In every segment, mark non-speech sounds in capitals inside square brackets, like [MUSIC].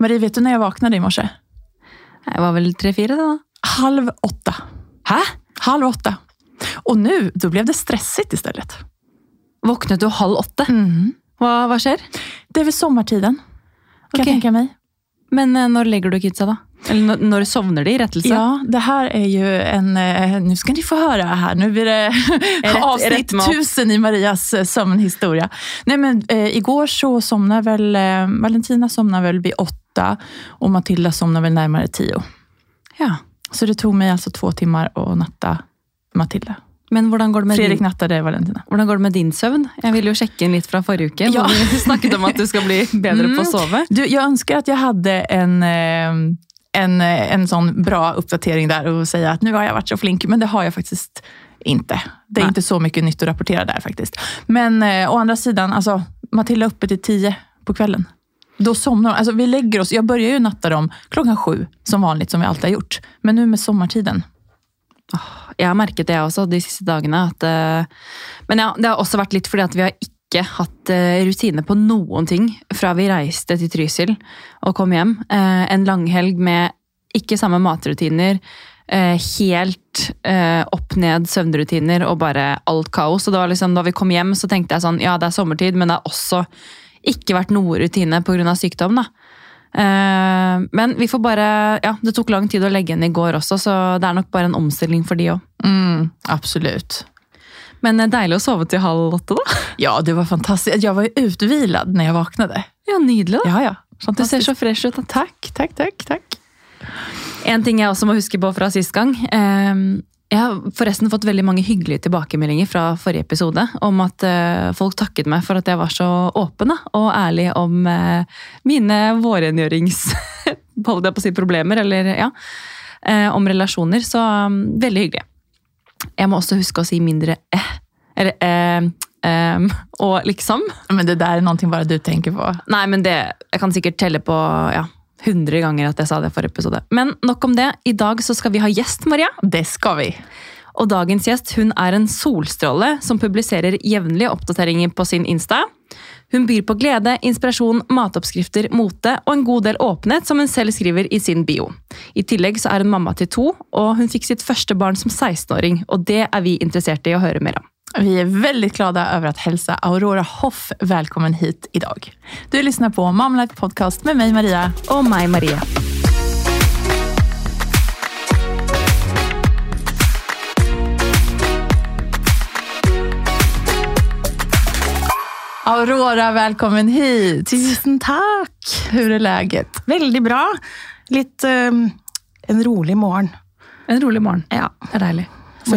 Marie, vet du når jeg vaknade i morse? Jeg var vel tre-fire, da. Halv åtta. Hæ? Halv åtta. Og nå, da ble det stresset i stedet. Våknet du halv åtte? Hva, hva skjer? Det er ved sommartiden, kan okay. jeg tenke meg. Men eh, når legger du kidsa, da? Eller når, når sovner de i rettelse? Ja, det her er jo en... eh, Nu skal ni få høre her. Nu blir det [LAUGHS] avsnitt rätt mat. tusen i Marias søvnhistorie. Nei, Nej, men eh, igår så somnade vel Eh, Valentina somnade ved vid åtta och Matilda somnade väl närmare tio. Ja. Så det tog mig alltså två timmar att natta Matilda. Men hvordan går, det med Fredrik din, nattade Valentina. hvordan går det med din søvn? Jeg ville jo sjekke inn litt fra forrige uke. Ja. Vi snakket om at du skal bli bedre på å Mm. sove. Du, jag önskar att jag hade en, eh, en, eh, en sån bra uppdatering där och säga att nu har jag varit så flink, men det har jag faktiskt inte. Det är Nej. inte så mycket nytt att rapportera där faktiskt. Men eh, å andra sidan, alltså, Matilda är uppe till tio på kvällen. Då somnar de. Alltså, vi lägger oss, jag börjar ju natta dem klockan sju, som vanligt, som vi alltid har gjort. Men nu med sommartiden. Jeg har merket det også de siste dagene. At, eh, men ja, det har også vært litt fordi at vi har ikke hatt rutiner rutine på noen ting fra vi reiste til Trysil og kom hjem. En En langhelg med ikke samme matrutiner, eh, helt eh, opp-ned søvnrutiner og bare alt kaos. Og det var liksom, da vi kom hjem, så tenkte jeg sånn, ja det er sommertid, men det er også ikke vært noe rutine pga. sykdom. da. Eh, Men vi får bare, ja, det tok lang tid å legge inn i går også, så det er nok bare en omstilling for de òg. Mm, absolutt. Men eh, deilig å sove til halv åtte, da. [LAUGHS] Ja, det var fantastisk. Jeg var jo utvilad når jeg våknet. Ja, Nydelig. da. Ja, ja. Du ser så fresh ut. da. Takk, takk, takk. takk. En ting jeg også må huske på fra sist gang. Jeg har forresten fått veldig mange hyggelige tilbakemeldinger fra forrige episode om at eh, folk takket meg for at jeg var så åpen og ærlig om eh, mine vårrengjørings... [LAUGHS] Holdt jeg på å si problemer, eller ja. eh, Om relasjoner. Så um, veldig hyggelig. Jeg må også huske å si mindre eh. Eller eh, em, og liksom. Men det där är någonting bare du tenker på. Nei, men det, jeg kan sikkert telle på ja, 100 ganger at jeg sa det forrige episode. Men nok om det. I dag så skal vi ha gjest, Maria. Det skal vi. Og dagens gjest hun er en solstråle som publiserer jevnlige oppdateringer på sin Insta. Hun byr på glede, inspirasjon, matoppskrifter, mote og en god del åpenhet, som hun selv skriver i sin bio. I tillegg så er hun mamma til to, og hun fikk sitt første barn som 16-åring. Og det er vi interessert i å høre mer om. Vi är väldigt glada över att hälsa Aurora Hoff välkommen hit idag. Du lyssnar på Mom Life Podcast med mig Maria. Og meg, Maria. Aurora, välkommen hit. Tusen takk! Hur är läget? Veldig bra. Litt um, en rolig morgen. En rolig morgen. Ja, Det er deilig.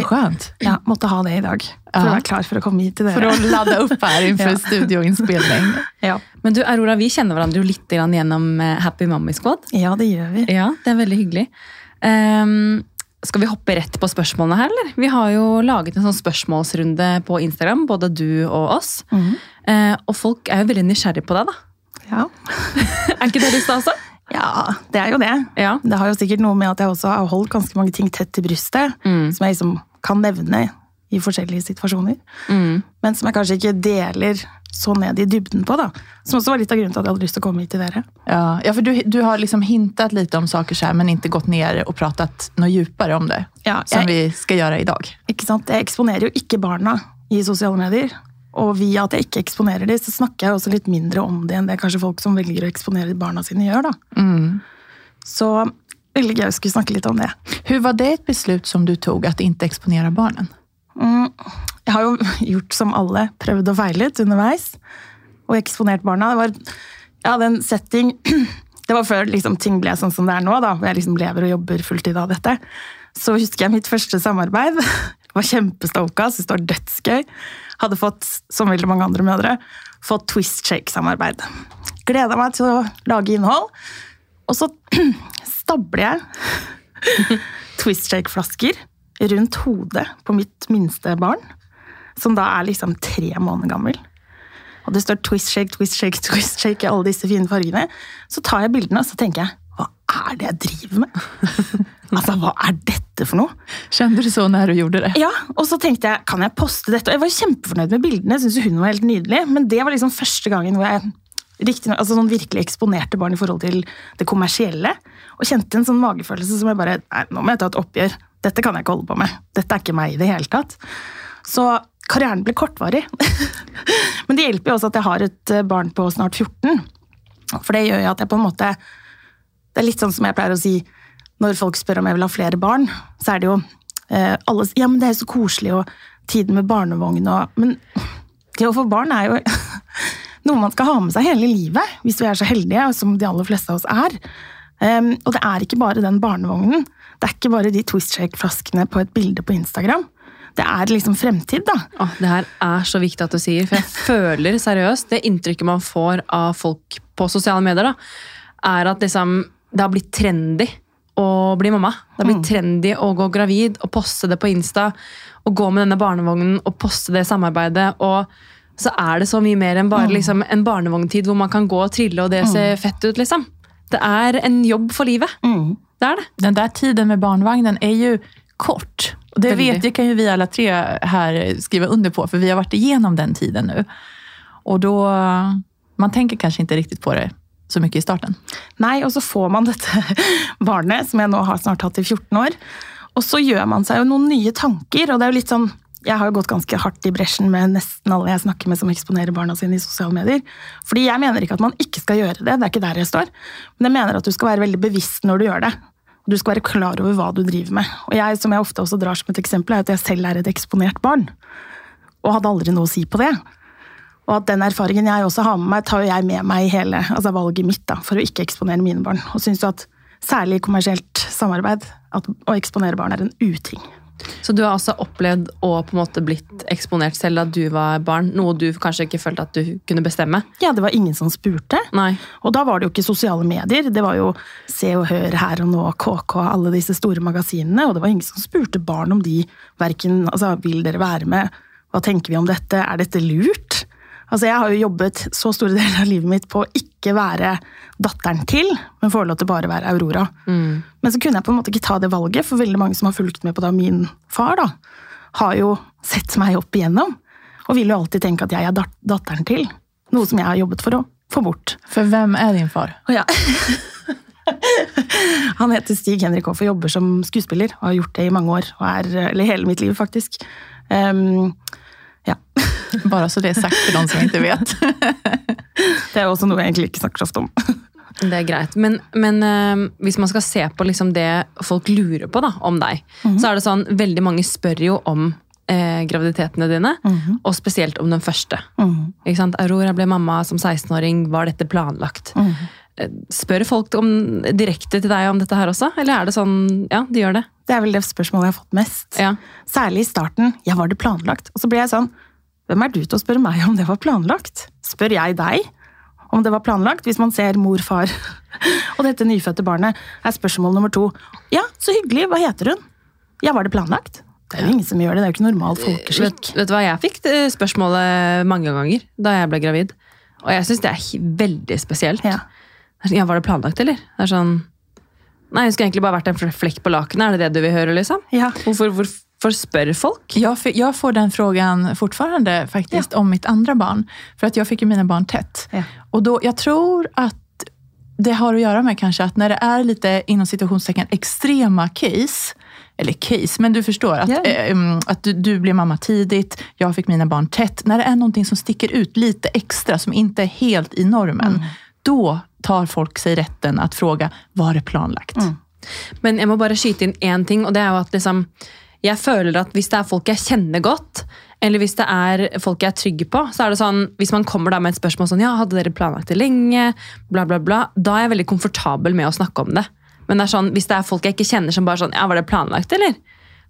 Så skönt. ja måtte ha det i dag. For Ja. å være klar for å komme hit til dere. For å lade opp her [LAUGHS] innenfor Ja. studioinnspilling. [LAUGHS] Ja. Men du, Aurora, vi kjenner hverandre jo litt gjennom eh, Happy Mommy Squad. ja, det gjør vi. Ja, det er veldig hyggelig. Um, skal vi hoppe rett på spørsmålene her, eller? Vi har jo laget en sånn spørsmålsrunde på Instagram, både du og oss. Mm. Uh, og folk er jo veldig nysgjerrig på deg, da. Ja. [LAUGHS] Er ikke det litt stas, da? Ja, det er jo det. Ja. Det har jo sikkert noe med at jeg også har holdt ganske mange ting tett til brystet, Mm. som jeg liksom kan nevne i forskjellige situasjoner. Mm. Men som jeg kanskje ikke deler så ned i dybden på. da. Som også var litt av grunnen til at jeg hadde lyst til å komme hit til dere. Ja, ja for du, du har liksom hintet litt om saker så men ikke gått ned og pratet noe dypere om det. Ja, Som vi skal gjøre i dag. ikke sant? jeg eksponerer jo ikke barna i sosiale medier. Og via at jeg ikke eksponerer dem, så snakker jeg også litt mindre om det enn det kanskje folk som velger å eksponere barna sine, gjør. da. Mm. Så veldig gøy å skulle snakke litt om det. Hvordan var det et beslut som du tog at ikke eksponere barnen? Mm. Jeg har jo [LAUGHS] gjort som alle, prøvd og feilet underveis. Og eksponert barna. Det var, jeg hadde en setting [CLEARS THROAT] Det var før liksom, ting ble sånn som det er nå, da, hvor jeg liksom lever og jobber fulltid av dette. Så husker jeg mitt første samarbeid. [LAUGHS] Jeg var kjempestoka, syntes det var dødsgøy. Hadde fått, som veldig mange andre mødre, fått Twist Shake-samarbeid. Gleda meg til å lage innhold. Og så [CLEARS THROAT] stabler jeg [LAUGHS] Twist Shake-flasker rundt hodet på mitt minste barn, som da er liksom tre måneder gammel. Og det står Twist Shake, Twist Shake, Twist Shake i alle disse fine fargene. Så tar jeg bildene og så tenker jeg, hva er det jeg driver med? [LAUGHS] altså, hva er dette for noe? Kände du så nær du gjorde det? Ja, og så tenkte jeg, kan jeg poste dette? Og jeg var kjempefornøyd med bildene, jeg synes hun var helt nydelig, men det var liksom første gangen hvor jeg riktig, altså sånn virkelig eksponerte barn i forhold til det kommersielle. Og kjente en sånn magefølelse som jeg bare Nei, nå må jeg ta et oppgjør. Dette kan jeg ikke holde på med. Dette er ikke meg i det hele tatt. Så karrieren ble kortvarig. [LAUGHS] Men det hjelper jo også at jeg har et eh, barn på snart 14. For det gjør jo at jeg på en måte Det er litt sånn som jeg pleier å si når folk spør om jeg vil ha flere barn, så er det jo eh, alle Ja, men det er jo så koselig, og tiden med barnevogn og Men det å få barn er jo [LAUGHS] noe man skal ha med seg hele livet, hvis vi er så heldige, som de aller fleste av oss er. Um, og det er ikke bare den barnevognen. Det er ikke bare de Twist Shake-flaskene på et bilde på Instagram. Det er liksom fremtid, da. Åh, det her er så viktig at du sier, for jeg [LAUGHS] føler seriøst det inntrykket man får av folk på sosiale medier, da, er at liksom, det har blitt trendy å bli mamma. Det har blitt trendy å gå gravid og poste det på Insta. Og gå med denne barnevognen og poste det samarbeidet. og så er det så mye mer enn bare liksom, en barnevogntid hvor man kan gå og trille og det ser fett ut. liksom. Det er en jobb for livet. Det er det. Den der tiden med barnevognen er jo kort. Og det, vet, det kan jo vi alle tre her skrive under på, for vi har vært igjennom den tiden nå. Og da man tenker kanskje ikke riktig på det så mye i starten. Nei, og så får man dette [LAUGHS] barnet, som jeg nå har snart hatt i 14 år. Og så gjør man seg jo noen nye tanker, og det er jo litt sånn Jeg har jo gått ganske hardt i bresjen med nesten alle jeg snakker med som eksponerer barna sine i sosiale medier. Fordi jeg mener ikke at man ikke skal gjøre det, det er ikke der jeg står. Men jeg mener at du skal være veldig bevisst når du gjør det. Du skal være klar over hva du driver med. Og jeg, som jeg ofte også drar som et eksempel, er at jeg selv er et eksponert barn. Og hadde aldri noe å si på det. Og at den erfaringen jeg også har med meg, tar jeg med meg i hele altså valget mitt da, for å ikke eksponere mine barn. Og syns at særlig i kommersielt samarbeid at å eksponere barn er en uting. Så du har også opplevd å på en måte blitt eksponert selv da du var barn? Noe du kanskje ikke følte at du kunne bestemme? Ja, det var ingen som spurte. Nei. Og da var det jo ikke sosiale medier. Det var jo Se og Hør, Her og Nå, KK, alle disse store magasinene. Og det var ingen som spurte barn om de verken altså, Vil dere være med? Hva tenker vi om dette? Er dette lurt? Altså, Jeg har jo jobbet så store deler av livet mitt på å ikke være datteren til, men få lov til bare å være Aurora. Men så kunne jeg på en måte ikke ta det valget, for veldig mange som har fulgt med på da min far, da, har jo sett meg opp igjennom. Og vil jo alltid tenke at jeg er dat datteren til. Noe som jeg har jobbet for å få bort. For hvem er din far? Å ja. [LAUGHS] Han heter Stig Henrik Hoff og jobber som skuespiller. Og har gjort det i mange år. Og er, eller hele mitt liv, faktisk. Um, ja. Bara så det er sagt for noen som ikke vet. [LAUGHS] Det er også noe jeg egentlig ikke snakker så ofte om. [LAUGHS] Det er greit. Men, men eh, hvis man skal se på liksom det folk lurer på da, om deg, så er det sånn veldig mange spør jo om eh, graviditetene dine, og spesielt om den første. Ikke sant? Aurora ble mamma som 16-åring. Var dette planlagt? Eh, Spør folk om, direkte til deg om dette her også? Eller er det sånn Ja, de gjør det. Det er vel det spørsmålet jeg har fått mest. Ja. Særlig i starten. Ja, var det planlagt? Og så ble jeg sånn Hvem er du til å spørre meg om det var planlagt? Spør jeg deg om det var planlagt? Hvis man ser mor, far [LAUGHS] og dette nyfødte barnet, er spørsmål nummer to Ja, så hyggelig. Hva heter hun? Ja, var det planlagt? Det er jo ingen som gjør det. Det er jo ikke normal folkeskikk. Vet, vet du hva, jeg fikk spørsmålet mange ganger da jeg ble gravid. Og jeg syns det er veldig spesielt. Ja. Ja, Var det planlagt, eller? Det er sånn Nei, hun skulle egentlig bare vært en flekk på lakenet. Er det det du vil høre, liksom? Ja. Hvorfor, hvorfor spør folk? Jag, fi- jag får den frågan fortfarande faktiskt om mitt andra barn. För att jag fick ju mina barn tätt. Ja. Och då, jag tror att det har att göra med kanske att när det är lite inom situationstecken extrema case, eller case, men du förstår att, Ja. eh, mm, att du, du blev mamma tidigt, jag fick mina barn tätt. När det är någonting som sticker ut lite extra, som inte är helt i normen, då tar folk sig rätten att fråga, var det planlagt? Men jeg må bare skyte inn én ting, og det er jo at liksom Jeg føler at hvis det er folk jeg kjenner godt, eller hvis det er folk jeg er trygg på, så er det sånn Hvis man kommer da med et spørsmål sånn Ja, hadde dere planlagt det lenge? Bla, bla, bla. Da er jeg veldig komfortabel med å snakke om det. Men det er sånn, hvis det er folk jeg ikke kjenner som bare sånn Ja, var det planlagt, eller?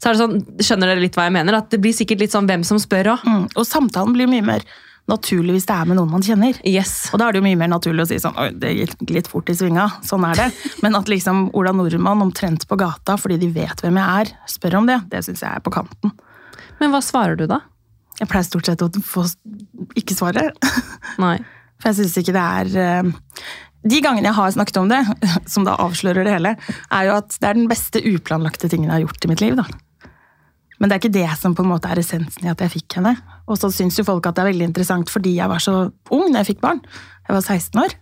Så er det sånn, Skjønner dere litt hva jeg mener? At det blir sikkert litt sånn hvem som spør òg. Mm. Og samtalen blir mye mer naturlig hvis det er med noen man kjenner. Yes. Og da er det jo mye mer naturlig å si sånn Oi, det gikk litt fort i svinga. Sånn er det. [LAUGHS] Men at liksom Ola Nordmann omtrent på gata fordi de vet hvem jeg er, spør om det, det syns jeg er på kanten. Men hva svarer du, da? Jeg pleier stort sett å få ikke svare. [LAUGHS] Nei. For jeg syns ikke det er eh, De gangene jeg har snakket om det, [LAUGHS] som da avslører det hele, er jo at det er den beste uplanlagte tingen jeg har gjort i mitt liv. da. Men det er ikke det som på en måte er essensen i at jeg fikk henne. Og så syns jo folk at det er veldig interessant fordi jeg var så ung da jeg fikk barn. Jeg var 16 år.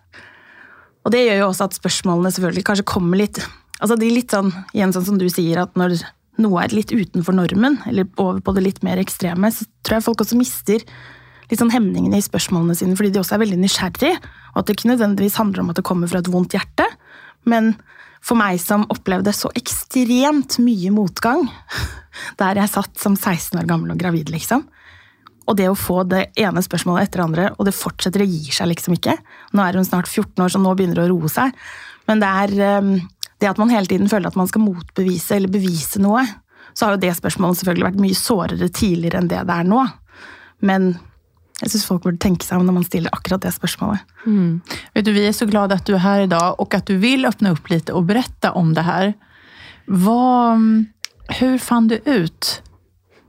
Og det gjør jo også at spørsmålene selvfølgelig kanskje kommer litt Altså de litt sånn, igjen sånn som du sier, at når noe er litt utenfor normen, eller over på det litt mer ekstreme, så tror jeg folk også mister litt sånn hemningene i spørsmålene sine, fordi de også er veldig nysgjerrige, og at det ikke nødvendigvis handler om at det kommer fra et vondt hjerte, men for meg som opplevde så ekstremt mye motgang [LAUGHS] der jeg satt som 16 år gammel og gravid, liksom. Og det å få det ene spørsmålet etter det andre, og det fortsetter, det gir seg liksom ikke. Nå er hun snart 14 år, så nå begynner det å roe seg. Men det er ehm, det at man hele tiden føler at man skal motbevise eller bevise noe. Så har jo det spørsmålet selvfølgelig vært mye sårere tidligere enn det det er nå. Men jeg syns folk burde tenke seg om når man stiller akkurat det spørsmålet. Mm. Vet du, vi er så glade at du er her i dag, og at du vil åpne opp litt og berette om det her. Hvordan fant du ut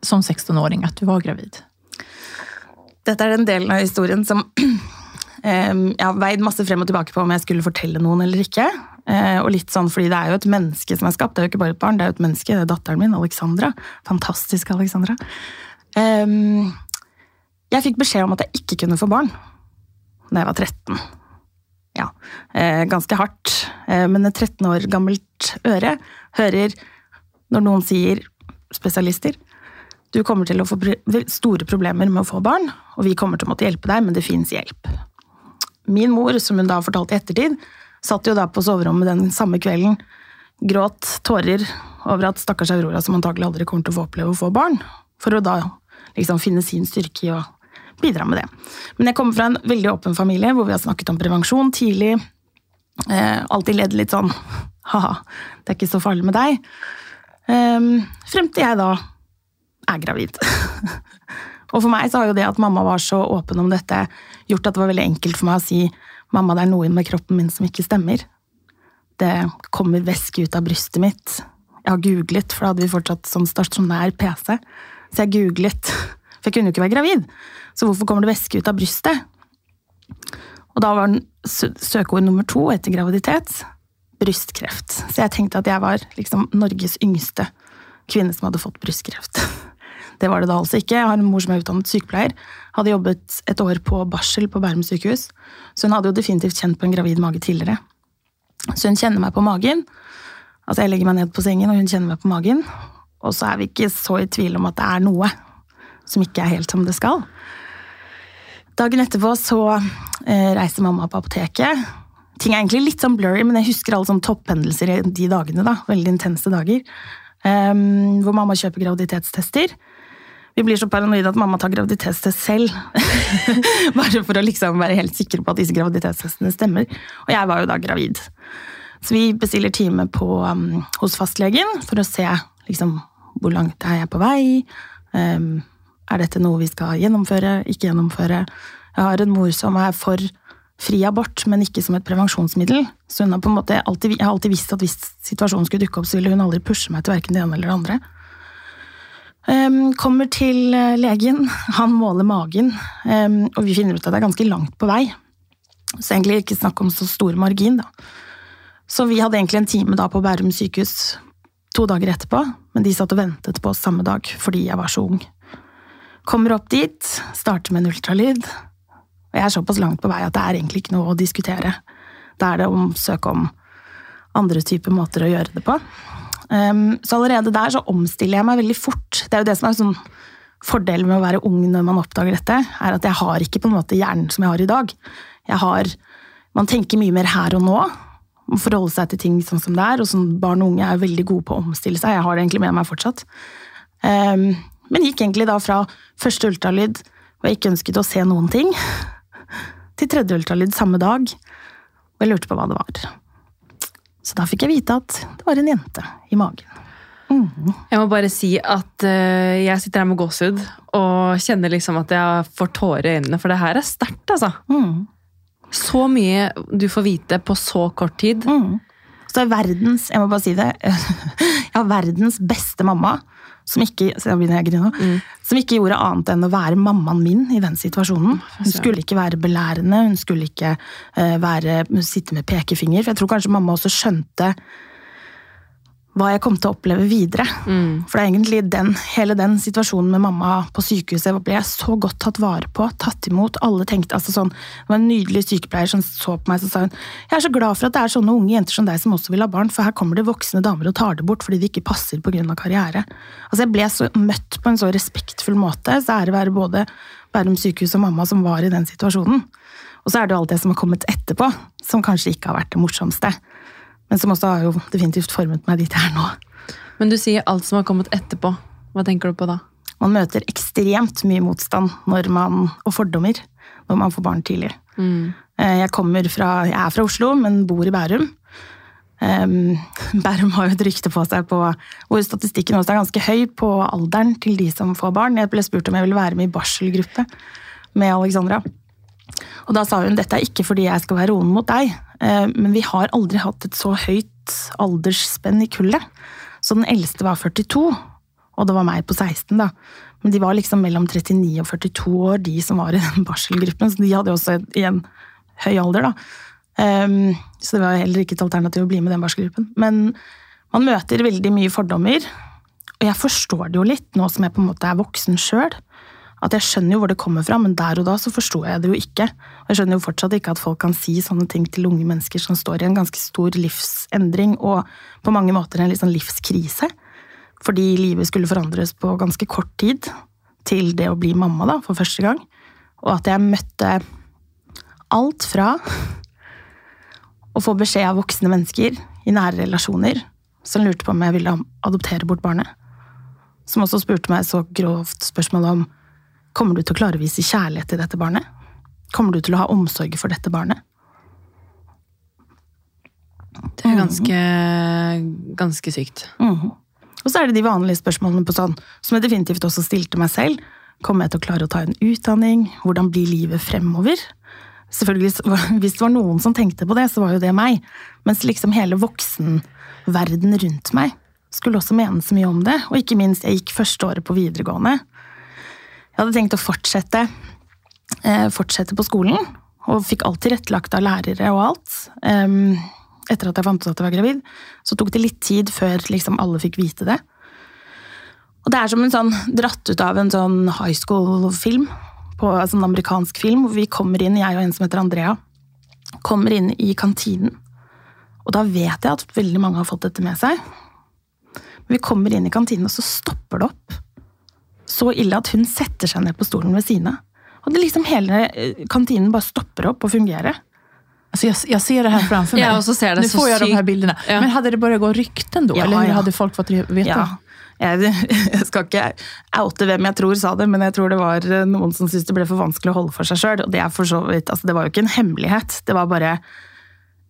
som 16-åring at du var gravid? Dette er den delen av historien som [CLEARS THROAT] jeg har veid masse frem og tilbake på om jeg skulle fortelle noen eller ikke. Eh, og litt sånn, fordi det er jo et menneske som er skapt, det er jo ikke bare et barn, det er jo et menneske. Det er datteren min, Alexandra. Fantastiske Alexandra. Jeg fikk beskjed om at jeg ikke kunne få barn da jeg var 13. Ja, eh, ganske hardt. Eh, men et 13 år gammelt øre hører når noen sier spesialister du kommer til å få store problemer med å få barn, og vi kommer til å måtte hjelpe deg, men det fins hjelp. Min mor, som hun da fortalte i ettertid, satt jo da på soverommet den samme kvelden, gråt tårer over at stakkars Aurora, som antagelig aldri kommer til å få oppleve å få barn, for å da liksom finne sin styrke i å bidra med det. Men jeg kommer fra en veldig åpen familie, hvor vi har snakket om prevensjon tidlig. Eh, alltid ledd litt sånn [LAUGHS] ha-ha, det er ikke så farlig med deg. Eh, frem til jeg da er gravid. [LAUGHS] og for meg så har jo det at mamma var så åpen om dette, gjort at det var veldig enkelt for meg å si mamma, det er noe med kroppen min som ikke stemmer. Det kommer væske ut av brystet mitt. Jeg har googlet, for da hadde vi fortsatt sånn stasjonær PC. Så jeg googlet, [LAUGHS] for jeg kunne jo ikke være gravid. Så hvorfor kommer det væske ut av brystet? Og da var søkeord nummer to etter graviditet brystkreft. Så jeg tenkte at jeg var liksom Norges yngste kvinne som hadde fått brystkreft. [LAUGHS] Det var det da altså ikke. Jeg har en mor som er utdannet sykepleier. Hadde jobbet et år på barsel på Bærum sykehus. Så hun hadde jo definitivt kjent på en gravid mage tidligere. Så hun kjenner meg på magen. Altså Jeg legger meg ned på sengen, og hun kjenner meg på magen. Og så er vi ikke så i tvil om at det er noe som ikke er helt som det skal. Dagen etterpå så eh, reiser mamma på apoteket. Ting er egentlig litt sånn blurry, men jeg husker alle sånne topphendelser i de dagene. da, Veldig intense dager. Um, hvor mamma kjøper graviditetstester. Vi blir så paranoide at mamma tar graviditetstest selv. [LAUGHS] Bare for å liksom være helt sikre på at disse graviditetstestene stemmer. Og jeg var jo da gravid. Så vi bestiller time på, um, hos fastlegen for å se liksom, hvor langt er jeg på vei. Um, er dette noe vi skal gjennomføre, ikke gjennomføre? Jeg har en mor som er for fri abort, men ikke som et prevensjonsmiddel. Så hun har på en måte alltid, jeg har alltid visst at hvis situasjonen skulle dukke opp, så ville hun aldri pushe meg til verken det ene eller det andre. Um, kommer til eh, legen, han måler magen, um, og vi finner ut at det er ganske langt på vei. Så egentlig ikke snakk om så stor margin, da. Så vi hadde egentlig en time da på Bærum sykehus to dager etterpå, men de satt og ventet på oss samme dag fordi jeg var så ung. Kommer opp dit, starter med en ultralyd, og jeg er såpass langt på vei at det er egentlig ikke noe å diskutere. Da er det å søke om andre typer måter å gjøre det på. Um, så allerede der så omstiller jeg meg veldig fort. Det er jo det som er sånn fordelen med å være ung når man oppdager dette, er at jeg har ikke på en måte hjernen som jeg har i dag. Jeg har, Man tenker mye mer her og nå. Må forholde seg til ting sånn som det er. Og sånn barn og unge er veldig gode på å omstille seg. Jeg har det egentlig med meg fortsatt. Um, men gikk egentlig da fra første ultralyd, hvor jeg ikke ønsket å se noen ting, til tredje ultralyd samme dag, og jeg lurte på hva det var. Så da fikk jeg vite at det var en jente i magen. Mm. Jeg må bare si at uh, jeg sitter her med gåsehud og kjenner liksom at jeg får tårer i øynene, for det her er sterkt, altså. Mm. Så mye du får vite på så kort tid. Mm. Så er verdens, jeg må bare si det, [LAUGHS] jeg har verdens beste mamma som ikke, mm. som ikke gjorde annet enn å være mammaen min i den situasjonen. Hun skulle ikke være belærende, hun skulle ikke uh, være, sitte med pekefinger. For jeg tror kanskje mamma også skjønte hva jeg kom til å oppleve videre. Mm. For det er egentlig den, hele den situasjonen med mamma på sykehuset ble jeg så godt tatt vare på, tatt imot. Alle tenkte, altså sånn, Det var en nydelig sykepleier som så på meg og sa hun, jeg er så glad for at det er sånne unge jenter som deg som også vil ha barn, for her kommer det voksne damer og tar det bort fordi det ikke passer pga. karriere. Altså Jeg ble så møtt på en så respektfull måte, så ære være både Bærum sykehus og mamma som var i den situasjonen. Og så er det jo alt det som har kommet etterpå, som kanskje ikke har vært det morsomste. Men som også har jo definitivt formet meg dit jeg er nå. Men du sier alt som har kommet etterpå. Hva tenker du på da? Man møter ekstremt mye motstand når man, og fordommer når man får barn tidlig. Mm. Eh, Jeg, fra, jeg er fra Oslo, men bor i Bærum. [LAUGHS] Bærum har jo et rykte på seg på hvor statistikken også er ganske høy på alderen til de som får barn. Jeg ble spurt om jeg ville være med i barselgruppe med Alexandra. Og da sa hun dette er ikke fordi jeg skal være roen mot deg, eh, men vi har aldri hatt et så høyt aldersspenn i kullet. Så den eldste var 42, og det var meg på 16, da. Men de var liksom mellom 39 og 42 år, de som var i den [LAUGHS] barselgruppen. Så de hadde også igjen høy alder, da. Ehm, så det var heller ikke et alternativ å bli med den barselgruppen. Men man møter veldig mye fordommer. Og jeg forstår det jo litt, nå som jeg på en måte er voksen sjøl. At jeg skjønner jo hvor det kommer fra, men der og da så forsto jeg det jo ikke. Og jeg skjønner jo fortsatt ikke at folk kan si sånne ting til unge mennesker som står i en ganske stor livsendring, og på mange måter en litt sånn livskrise. Fordi livet skulle forandres på ganske kort tid til det å bli mamma da, for første gang. Og at jeg møtte alt fra å få beskjed av voksne mennesker i nære relasjoner som lurte på om jeg ville adoptere bort barnet. Som også spurte meg så grovt spørsmål om kommer du til å klare å vise kjærlighet til dette barnet. Kommer du til å ha omsorg for dette barnet? Det er ganske, ganske sykt. Mhm. Og så er det de vanlige spørsmålene på sånn, som jeg definitivt også stilte meg selv. Kommer jeg til å klare å ta en utdanning? Hvordan blir livet fremover? Selvfølgelig, [LAUGHS] Hvis det var noen som tenkte på det, så var jo det meg. Mens liksom hele voksenverden rundt meg skulle også mene så mye om det. Og ikke minst, jeg gikk første året på videregående. Jeg hadde tenkt å fortsette, eh, fortsette på skolen, og fikk alt tilrettelagt av lærere og alt. Etter at jeg fant ut at jeg var gravid, så tok det litt tid før liksom alle fikk vite det. Og det er som en sånn dratt ut av en sånn high school-film, på en sånn amerikansk film, hvor vi kommer inn, jeg og en som heter Andrea, kommer inn i kantinen. Og da vet jeg at veldig mange har fått dette med seg. Men vi kommer inn i kantinen, og så stopper det opp. Så ille at hun setter seg ned på stolen ved siden av. Og det liksom hele eh, kantinen bare stopper opp og fungerer. Alltså jag, jag ser det här framför mig. Ja, og så ser det nu så får jag de här bilderna. Ja. Men hade det börjat gå rykten da? Ja, eller hur ja. hade folk fått veta? Ja. Jeg, [LAUGHS] jeg skal ikke oute hvem jeg tror sa det, men jeg tror det var eh, noen som syntes det ble for vanskelig å holde for seg sjøl. Det er for så vidt, altså det var jo ikke en hemmelighet. Det var bare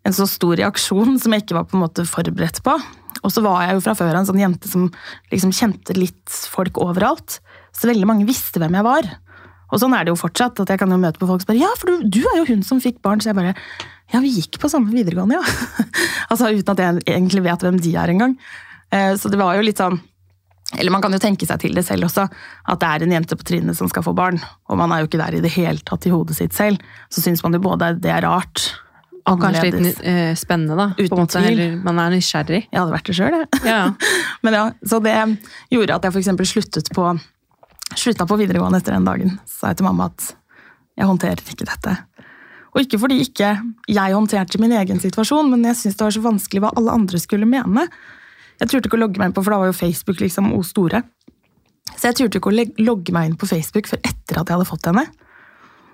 en så stor reaksjon som jeg ikke var på en måte forberedt på. Og så var jeg jo fra før en sånn jente som liksom kjente litt folk overalt. Så veldig mange visste hvem jeg var. Og sånn er det jo fortsatt. at Jeg kan jo møte på folk som bare Ja, for du, du er jo hun som fikk barn. Så jeg bare Ja, vi gikk på samme videregående, ja. [LAUGHS] altså uten at jeg egentlig vet hvem de er engang. Eh, Så det var jo litt sånn eller man kan jo tenke seg til det selv også, at det er en jente på trinnet som skal få barn, og man er jo ikke der i det hele tatt i hodet sitt selv. Så syns man jo både det er rart, Og kanskje litt eh, spennende, da. på Uten en måte. tvil. Eller man er nysgjerrig. Jeg hadde vært det sjøl, jeg. Ja. [LAUGHS] Men ja, så det gjorde at jeg for eksempel sluttet på, slutta på videregående etter den dagen. Sa jeg til mamma at jeg håndterer ikke dette. Og ikke fordi ikke jeg håndterte min egen situasjon, men jeg syntes det var så vanskelig hva alle andre skulle mene. Jeg turte ikke å logge meg inn på, for da var jo Facebook liksom o store. Så jeg turte ikke å logge meg inn på Facebook før etter at jeg hadde fått henne.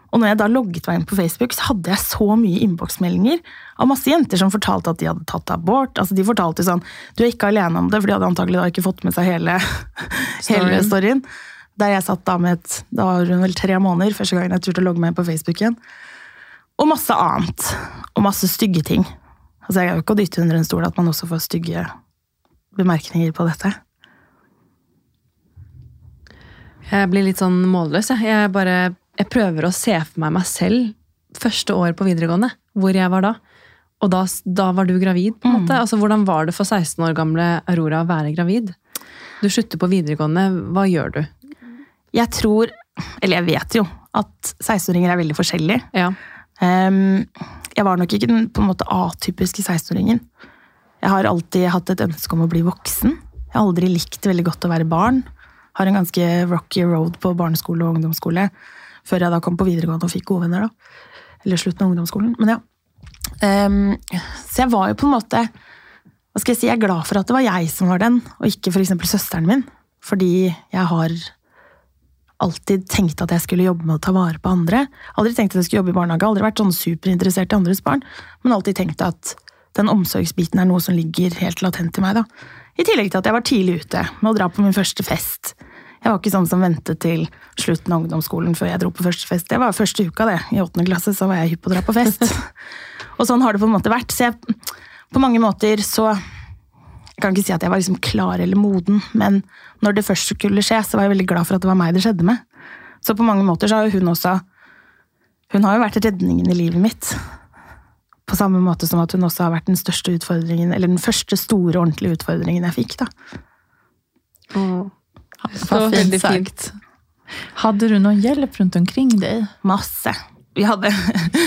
Og når jeg da logget meg inn på Facebook, så hadde jeg så mye innboksmeldinger av masse jenter som fortalte at de hadde tatt abort. Altså, de fortalte sånn Du er ikke alene om det, for de hadde antagelig da ikke fått med seg hele, [LAUGHS] hele Storyen. Der jeg satt da med et Da var hun vel tre måneder første gangen jeg turte å logge meg inn på Facebook igjen. Og masse annet. Og masse stygge ting. Altså, jeg er jo ikke å dytte under en stol at man også får stygge bemerkninger på dette. Jeg blir litt sånn målløs. Jeg. Jeg, bare, jeg prøver å se for meg meg selv første år på videregående, hvor jeg var da. Og da, da var du gravid, på en måte. Altså, hvordan var det for 16 år gamle Aurora å være gravid? Du slutter på videregående, hva gjør du? Jeg tror, eller jeg vet jo, at 16-åringer er veldig forskjellige. Ja. Um, jeg var nok ikke den på en måte atypiske 16-åringen. Jeg har alltid hatt et ønske om å bli voksen. Jeg har aldri likt veldig godt å være barn. Har en ganske rocky road på barneskole og ungdomsskole. Før jeg da kom på videregående og fikk gode venner. da. Eller slutten av ungdomsskolen. Men ja. Um, så jeg var jo på en måte Hva skal jeg si, jeg er glad for at det var jeg som var den, og ikke f.eks. søsteren min. Fordi jeg har alltid tenkte at jeg skulle jobbe med å ta vare på andre. Aldri tenkt at jeg skulle jobbe i barnehage, aldri vært sånn superinteressert i andres barn. Men alltid tenkt at den omsorgsbiten er noe som ligger helt latent i meg. da. I tillegg til at jeg var tidlig ute med å dra på min første fest. Jeg var ikke sånn som ventet til slutten av ungdomsskolen før jeg dro på første fest. Det var første uka, det. I åttende klasse så var jeg hypp på å dra på fest. [LAUGHS] Og sånn har det på en måte vært. Så jeg, på mange måter så Jeg kan ikke si at jeg var liksom klar eller moden, men når det først skulle skje, så var jeg veldig glad for at det var meg det skjedde med. Så på mange måter så har jo hun også Hun har jo vært redningen i livet mitt. På samme måte som at hun også har vært den største utfordringen, eller den første store, ordentlige utfordringen jeg fikk. da. Mm. Så fint sagt. fint. Hade du noe hjelp rundt omkring deg? Masse. Vi hadde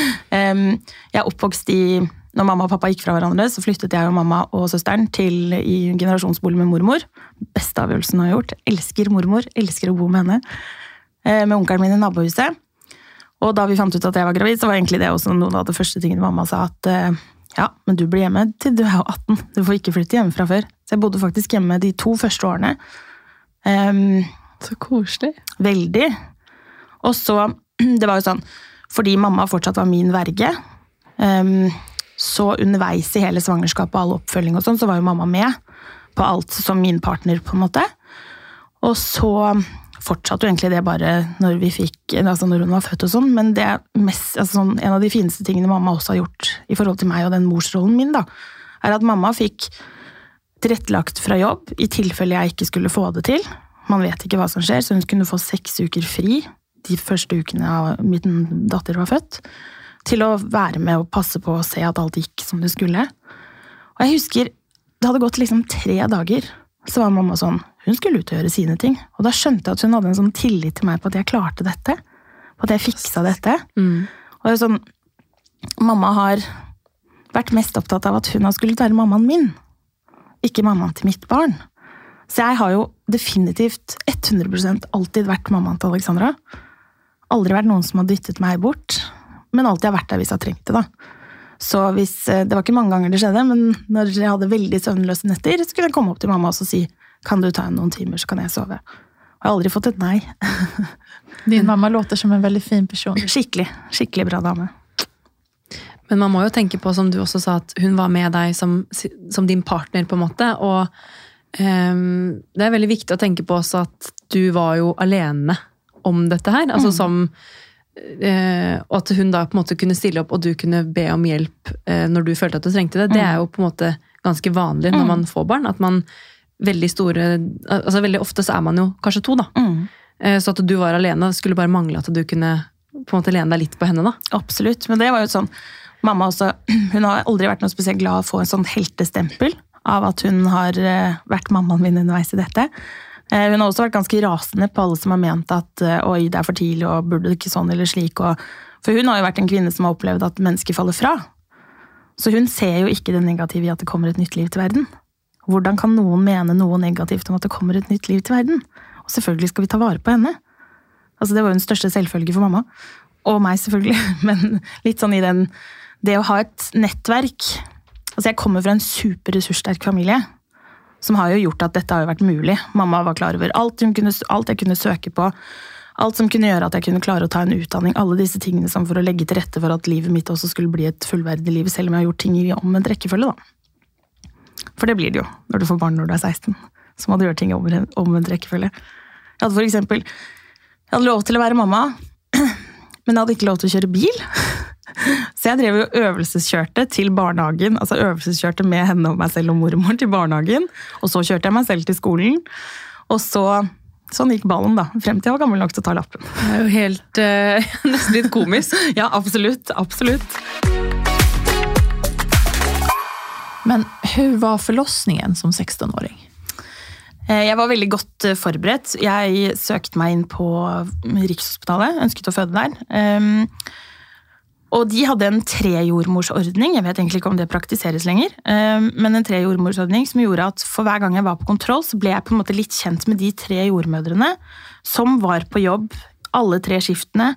[LAUGHS] Jeg er oppvokst i Når mamma og pappa gikk fra hverandre, så flyttet jeg og mamma og søsteren til i generasjonsbolig med mormor. Beste avgjørelsen jeg har gjort. Elsker mormor. Elsker å bo med henne. Eh, Med onkelen min i nabohuset. Og da vi fant ut at jeg var gravid, så var egentlig det også noen av de første tingene mamma sa. At eh, ja, men du blir hjemme til du er jo 18. Du får ikke flytte hjemmefra før. Så jeg bodde faktisk hjemme de to første årene. Um, Så koselig. Veldig. Og så, [CLEARS THROAT] det var jo sånn, fordi mamma fortsatt var min verge, ehm, så underveis i hele svangerskapet og all oppfølging og sånn, så var jo mamma med på alt som min partner, på en måte. Og så fortsatte jo egentlig det bare når vi fikk, altså når hun var født og sånn, men det er mest, altså sånn, en av de fineste tingene mamma også har gjort i forhold til meg og den morsrollen min, da, er at mamma fikk tilrettelagt fra jobb i tilfelle jeg ikke skulle få det til. Man vet ikke hva som skjer, så hun kunne få seks uker fri de første ukene min datter var født. Til å være med og passe på og se at alt gikk som det skulle. Og jeg husker, det hadde gått liksom tre dager, så var mamma sånn Hun skulle ut og gjøre sine ting. Og da skjønte jeg at hun hadde en sånn tillit til meg på at jeg klarte dette. På at jeg fiksa dette. Og det er sånn Mamma har vært mest opptatt av at hun har skullet være mammaen min ikke mammaen til mitt barn. Så jeg har jo definitivt 100% alltid vært mammaen til Alexandra. Aldri vært noen som har dyttet meg bort, men alltid har vært der hvis jeg har trengt det. da. Så hvis, eh, Det var ikke mange ganger det skjedde, men når jeg hadde veldig søvnløse netter, så kunne jeg komme opp til mamma og så si kan du ta noen timer, så kan jeg sove. Og jeg har aldri fått et nei. [LAUGHS] Din mamma låter som en veldig fin person. Skikkelig, skikkelig bra dame. Men man må jo tenke på, som du også sa, at hun var med deg som, som din partner, på en måte. Og um, det er veldig viktig å tenke på også at du var jo alene om dette her. Altså som eh, Og at hun da på en måte kunne stille opp, og du kunne be om hjelp eh, når du følte at du trengte det. Det er jo på en måte ganske vanlig når man får barn. At man veldig store Altså veldig ofte så er man jo kanskje to, da. Mm. Eh, Så at du var alene, skulle bare mangle at du kunne på en måte lene deg litt på henne, da. Absolutt. Men det var jo sånn Mamma også, [CLEARS THROAT] hun har aldri vært noe spesielt glad å få en sånn heltestempel av at hun har eh, vært mammaen min underveis i dette. Eh, Hun har også vært ganske rasende på alle som har ment at eh, oi, det er for tidlig og burde det ikke sånn eller slik. Og, for hun har jo vært en kvinne som har opplevd at mennesker faller fra. Så hun ser jo ikke det negative i at det kommer et nytt liv til verden. Hvordan kan noen mene noe negativt om at det kommer et nytt liv til verden? Og selvfølgelig skal vi ta vare på henne. Altså Det var jo den største selvfølge for mamma. Og meg, selvfølgelig. [LAUGHS] Men litt sånn i den Det å ha et nettverk Altså Jeg kommer fra en superressurssterk familie. Som har jo gjort at dette har vært mulig. Mamma var klar over alt, kunne, alt jeg kunne søke på. Alt som kunne gjøre at jeg kunne klare å ta en utdanning. Alle disse tingene som for å legge til rette for at livet mitt også skulle bli et fullverdig liv, selv om jeg har gjort ting i omvendt rekkefølge. da. For det blir det jo når du får barn når du er 16. Så må du gjøre ting i omvendt rekkefølge. Jeg hadde for eksempel jeg hadde lov til å være mamma, men jeg hadde ikke lov til å kjøre bil. [LAUGHS] Så jeg drev jo øvelseskjørte til barnehagen. Altså øvelseskjørte med henne og meg selv og mormor til barnehagen. Og så kjørte jeg meg selv til skolen. Og så Sånn gikk ballen, da. Frem til jeg var gammel nok til å ta lappen. Det er jo helt eh, [LAUGHS] Nesten litt komisk. [LAUGHS] Ja, absolutt. Absolutt. Men hur var forlossningen som 16-åring? Eh, Jeg var veldig godt eh, forberedt. Jeg søkte meg inn på Rikshospitalet, ønsket å føde der. Ehm, Og de hadde en trejordmorsordning, jeg vet egentlig ikke om det praktiseres lenger, eh, men en trejordmorsordning som gjorde at for hver gang jeg var på kontroll, så ble jeg på en måte litt kjent med de tre jordmødrene som var på jobb alle tre skiftene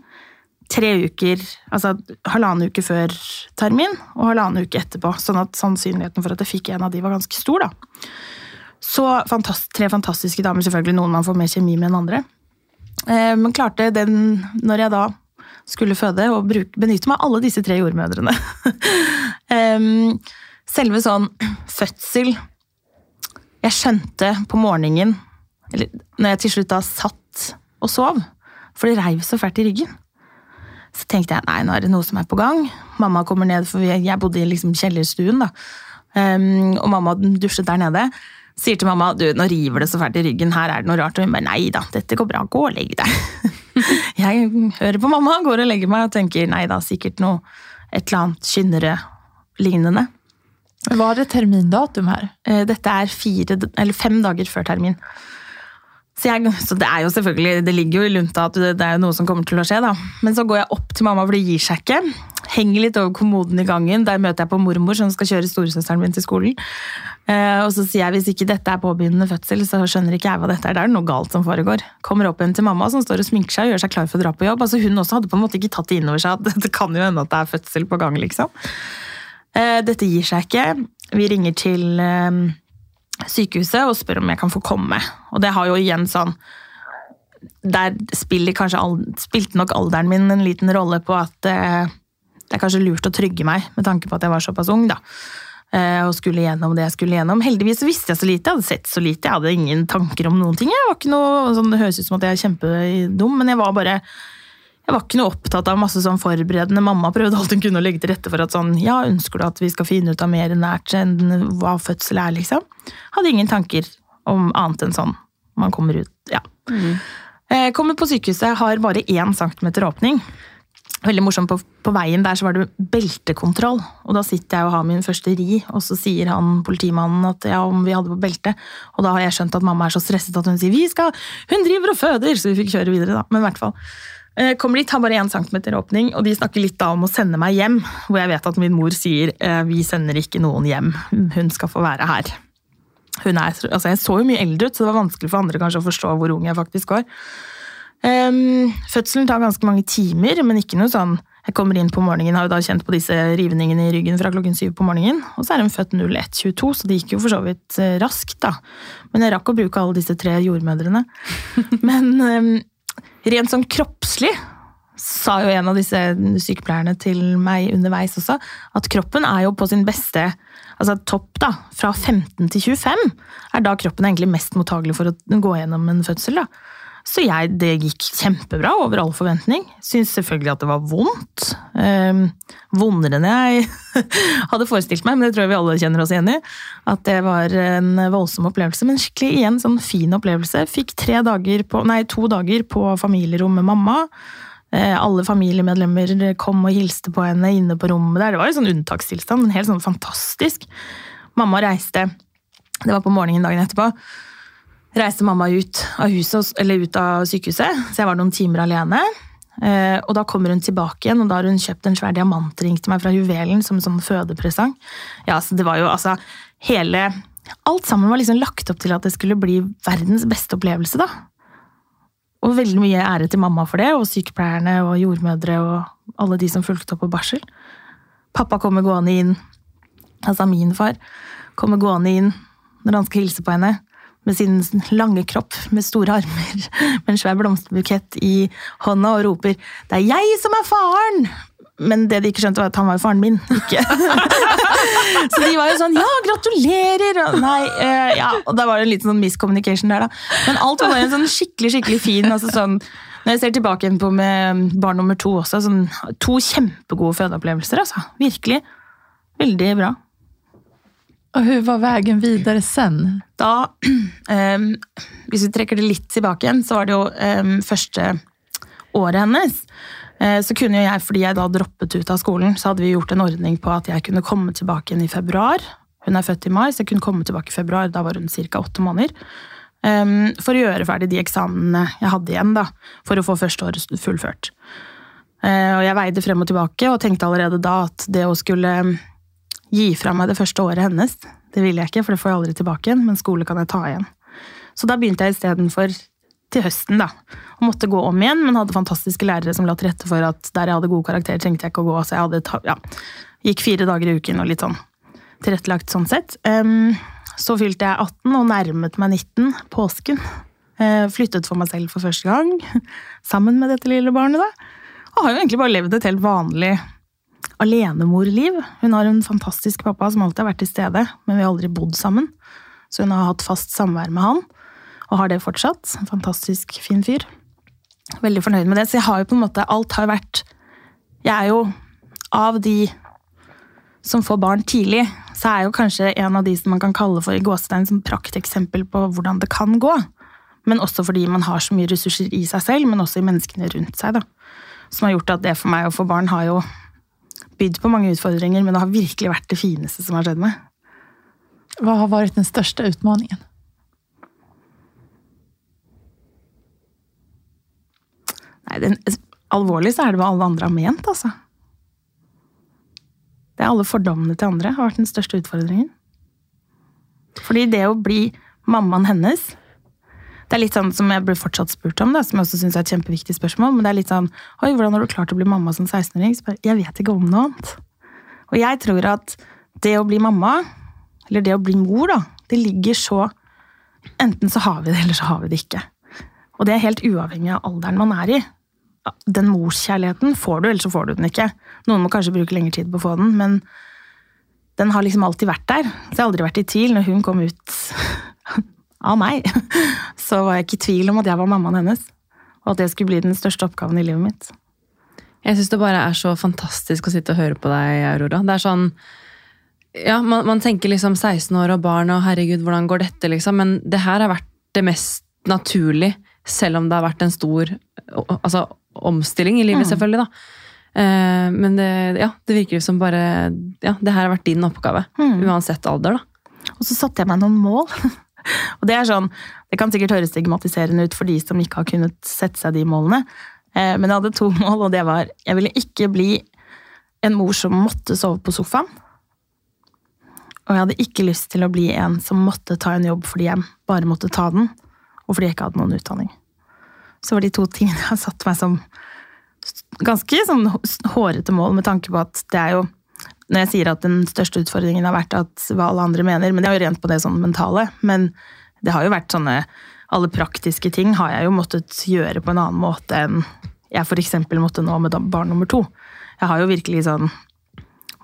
tre uker, altså halvannen uke før termin og halvannen uke etterpå. Sånn at sannsynligheten for at jeg fikk en av de var ganske stor, da. Så fantast, tre fantastiske damer, selvfølgelig noen man får mer kjemi med enn andre. Eh, men klarte den, når jeg da skulle føde, å benytte meg av alle disse tre jordmødrene. [LAUGHS] selve sånn fødsel Jeg skjønte på morgenen, eller når jeg til slutt da satt og sov, for det reiv så fælt i ryggen. Så tenkte jeg nei, nå er det noe som er på gang. Mamma kommer ned, for jeg bodde i liksom kjellerstuen, da. Um, og mamma dusjet der nede. Sier til mamma du, nå river det så fælt i ryggen, her er det noe rart. Og hun bare nei da, dette går bra, gå og legg deg. [LAUGHS] jeg hører på mamma, går og legger meg og tenker nei da, sikkert noe et eller annet kynnere lignende. Hva er det termindatum her? Eh, dette er fire, eller fem dager før termin. Så, jeg, så, det er jo selvfølgelig, det ligger jo i lunta at det, det er noe som kommer til å skje. da. Men så går jeg opp til mamma, for det gir seg ikke. Henger litt over kommoden i gangen. Der møter jeg på mormor, som skal kjøre storesøsteren min til skolen. Eh, og så sier jeg hvis ikke dette er påbegynnende fødsel, så skjønner ikke jeg hva dette er. Det er noe galt som foregår. Kommer opp igjen til mamma, som står og sminker seg og gjør seg klar for å dra på jobb. Altså Hun også hadde på en måte ikke tatt det inn over seg at [LAUGHS] det kan jo hende at det er fødsel på gang. liksom. Eh, dette gir seg ikke. Vi ringer til eh, sykehuset og spør om jeg kan få komme. Og det har jo igjen sånn Der spilte nok alderen min en liten rolle på at det er kanskje lurt å trygge meg, med tanke på at jeg var såpass ung. da. Eh, og skulle gjennom det jeg skulle gjennom. Heldigvis visste jeg så lite, jeg hadde sett så lite, jeg hadde ingen tanker om noen ting. Jeg var ikke noe, sånn, Det høres ut som at jeg er kjempedum, men jeg var bare jeg var ikke noe opptatt av masse sånn forberedende. Mamma prøvde alt hun kunne å legge til rette for at sånn, ja, ønsker du at vi skal finne ut av mer nært enn hva fødsel er, liksom. Hadde ingen tanker om annet enn sånn. Man kommer ut, ja. Mm. Kommer på sykehuset, har bare én centimeter åpning. Veldig morsomt, på, på, veien der så var det beltekontroll. Og da sitter jeg og har min første ri, og så sier han politimannen at ja, om vi hadde på belte. Og da har jeg skjønt at mamma er så stresset at hun sier vi skal, hun driver og føder, så vi fikk kjøre videre, da. Men i hvert fall. Eh, kommer dit, har bare 1 cm åpning, og de snakker litt da om å sende meg hjem. Hvor jeg vet at min mor sier eh, vi sender ikke noen hjem, hun skal få være her. Hun er, altså jeg så jo mye eldre ut, så det var vanskelig for andre kanskje å forstå hvor ung jeg faktisk var. Um, fødselen tar ganske mange timer, men ikke noe sånn Jeg kommer inn på morgenen, har jo da kjent på disse rivningene i ryggen fra klokken syv på morgenen. Og så er hun født 01.22, så det gikk jo for så vidt raskt, da. Men jeg rakk å bruke alle disse tre jordmødrene. [LAUGHS] men um, Rent sånn kroppslig sa jo en av disse sykepleierne til meg underveis også, at kroppen er jo på sin beste altså topp da, fra 15 til 25 er da kroppen egentlig mest mottagelig for å gå gjennom en fødsel. da. Så jeg, det gikk kjempebra, over all forventning. Syns selvfølgelig at det var vondt. Um, vondere enn jeg [LAUGHS] hadde forestilt meg, men det tror jeg vi alle kjenner oss igjen i. At det var en voldsom opplevelse, men skikkelig igjen sånn fin opplevelse. Fikk dager på, nei, to dager på familierom med mamma. Eh, alle familiemedlemmer kom og hilste på henne inne på rommet der. Det var en sånn unntakstilstand, men helt sånn fantastisk. Mamma reiste, det var på morgenen dagen etterpå reiste mamma ut av, huset, ut av sykehuset, så jeg var noen timer alene. Eh, og da kommer hun tilbake igjen, og da har hun kjøpt en svær diamantring til meg fra Juvelen som en sånn fødepresang. Ja, så det var jo altså hele Alt sammen var liksom lagt opp til at det skulle bli verdens beste opplevelse, da. Og veldig mye ære til mamma for det, og sykepleierne og jordmødre og alle de som fulgte opp på barsel. Pappa kommer gående inn, altså min far, kommer gående inn når han skal hilse på henne med sin lange kropp med store armer [LAUGHS] med en svær blomsterbukett i hånda og roper 'Det er jeg som er faren!' Men det de ikke skjønte, var at han var faren min, [LAUGHS] ikke. så de var jo sånn 'ja, gratulerer'! Og, nei, uh, ja, og da var det en liten sånn miscommunication der, da. Men alt var en sånn skikkelig skikkelig fin altså sånn, Når jeg ser tilbake på med barn nummer to også, sånn, to kjempegode fødeopplevelser. altså. Virkelig. Veldig bra. Og hvordan var veien videre sen? Da, [CLEARS THROAT] um, hvis vi trekker det litt tilbake igjen, så var det jo um, første året hennes. Uh, så kunne jeg, fordi jeg da droppet ut av skolen, så hadde vi gjort en ordning på at jeg kunne komme tilbake igjen i februar. Hun er født i mai, så jeg kunne komme tilbake i februar. Da var hun ca. åtte måneder. Um, for å gjøre ferdig de eksamenene jeg hadde igjen, da, for å få første året fullført. Uh, Og jeg veide frem og tilbake og tenkte allerede da at det å skulle gi fra meg det første året hennes, det vil jeg ikke, for det får jeg aldri tilbake igjen, men skole kan jeg ta igjen. Så da begynte jeg istedenfor til høsten, da. Og måtte gå om igjen, men hadde fantastiske lærere som la til rette for at der jeg hadde gode karakterer, trengte jeg ikke å gå. Så jeg hadde, ja, gikk fire dager i uken og litt sånn tilrettelagt sånn sett. Så fylte jeg 18 og nærmet meg 19, påsken. Eh, flyttet for meg selv for første gang, [LAUGHS] sammen med dette lille barnet, da. Og har jo egentlig bare levd et helt vanlig alenemorliv. Hun har en fantastisk pappa som alltid har vært til stede, men vi har aldri bodd sammen. Så hun har hatt fast samvær med han, og har det fortsatt. En fantastisk fin fyr. Veldig fornøyd med det. Så jeg har jo på en måte Alt har vært Jeg er jo av de som får barn tidlig, så er jeg jo kanskje en av de som man kan kalle for i gåstein som prakteksempel på hvordan det kan gå. Men også fordi man har så mye ressurser i seg selv, men også i menneskene rundt seg. da. Som har gjort at det for meg å få barn har jo bydd på mange utfordringer, men det har virkelig vært det fineste som har skjedd meg. Hva har vært den største utmaningen? Nei, den, alvorlig så er det hva alle andre har ment, altså. Det er alle fordommene til andre har vært den største utfordringen. Fordi det å bli mammaen hennes Det er litt sånn som jeg ble fortsatt spurt om, da, som jeg også synes er et kjempeviktig spørsmål. Men det er litt sånn Oi, hvordan har du klart å bli mamma som 16-åring? Jeg vet ikke om noe annet. Og jeg tror at det å bli mamma, eller det å bli mor, da, det ligger så Enten så har vi det, eller så har vi det ikke. Og det er helt uavhengig av alderen man er i. Den morskjærligheten får du, eller så får du den ikke. Noen må kanskje bruke lengre tid på å få den, men den har liksom alltid vært der. Så jeg har aldri vært i tvil. Når hun kom ut av meg, [LAUGHS] så var jeg ikke i tvil om at jeg var mammaen hennes. Og at det skulle bli den største oppgaven i livet mitt. Jeg syns det bare er så fantastisk å sitte og høre på deg, Aurora. Det er sånn Ja, man, man tenker liksom 16 år og barn, og herregud, hvordan går dette, liksom? Men det her har vært det mest naturlig, selv om det har vært en stor altså, omstilling i livet, selvfølgelig, da. Eh, men det, ja, det virker som bare Ja, det her har vært din oppgave. Uansett alder, da. Og så satte jeg meg noen mål. [LAUGHS] [LAUGHS] Og det er sånn, det kan sikkert høres stigmatiserende ut for de som ikke har kunnet sette seg de målene. Eh, Men jeg hadde to [LAUGHS] mål, og det var jeg ville ikke bli en mor som måtte sove på sofaen. Og jeg hadde ikke lyst til å bli en som måtte ta en jobb fordi jeg bare måtte ta den, og fordi jeg ikke hadde noen utdanning. Så var de to tingene [LAUGHS] jeg har satt meg som ganske sånn hårete mål, med tanke på at det er jo når jeg sier at den største utfordringen har vært at hva alle andre mener, men det er jo rent på det sånn mentale, men det har jo vært sånne alle praktiske ting har jeg jo måttet gjøre på en annen måte enn jeg eksempel måtte nå med barn nummer to. Jeg har jo virkelig sånn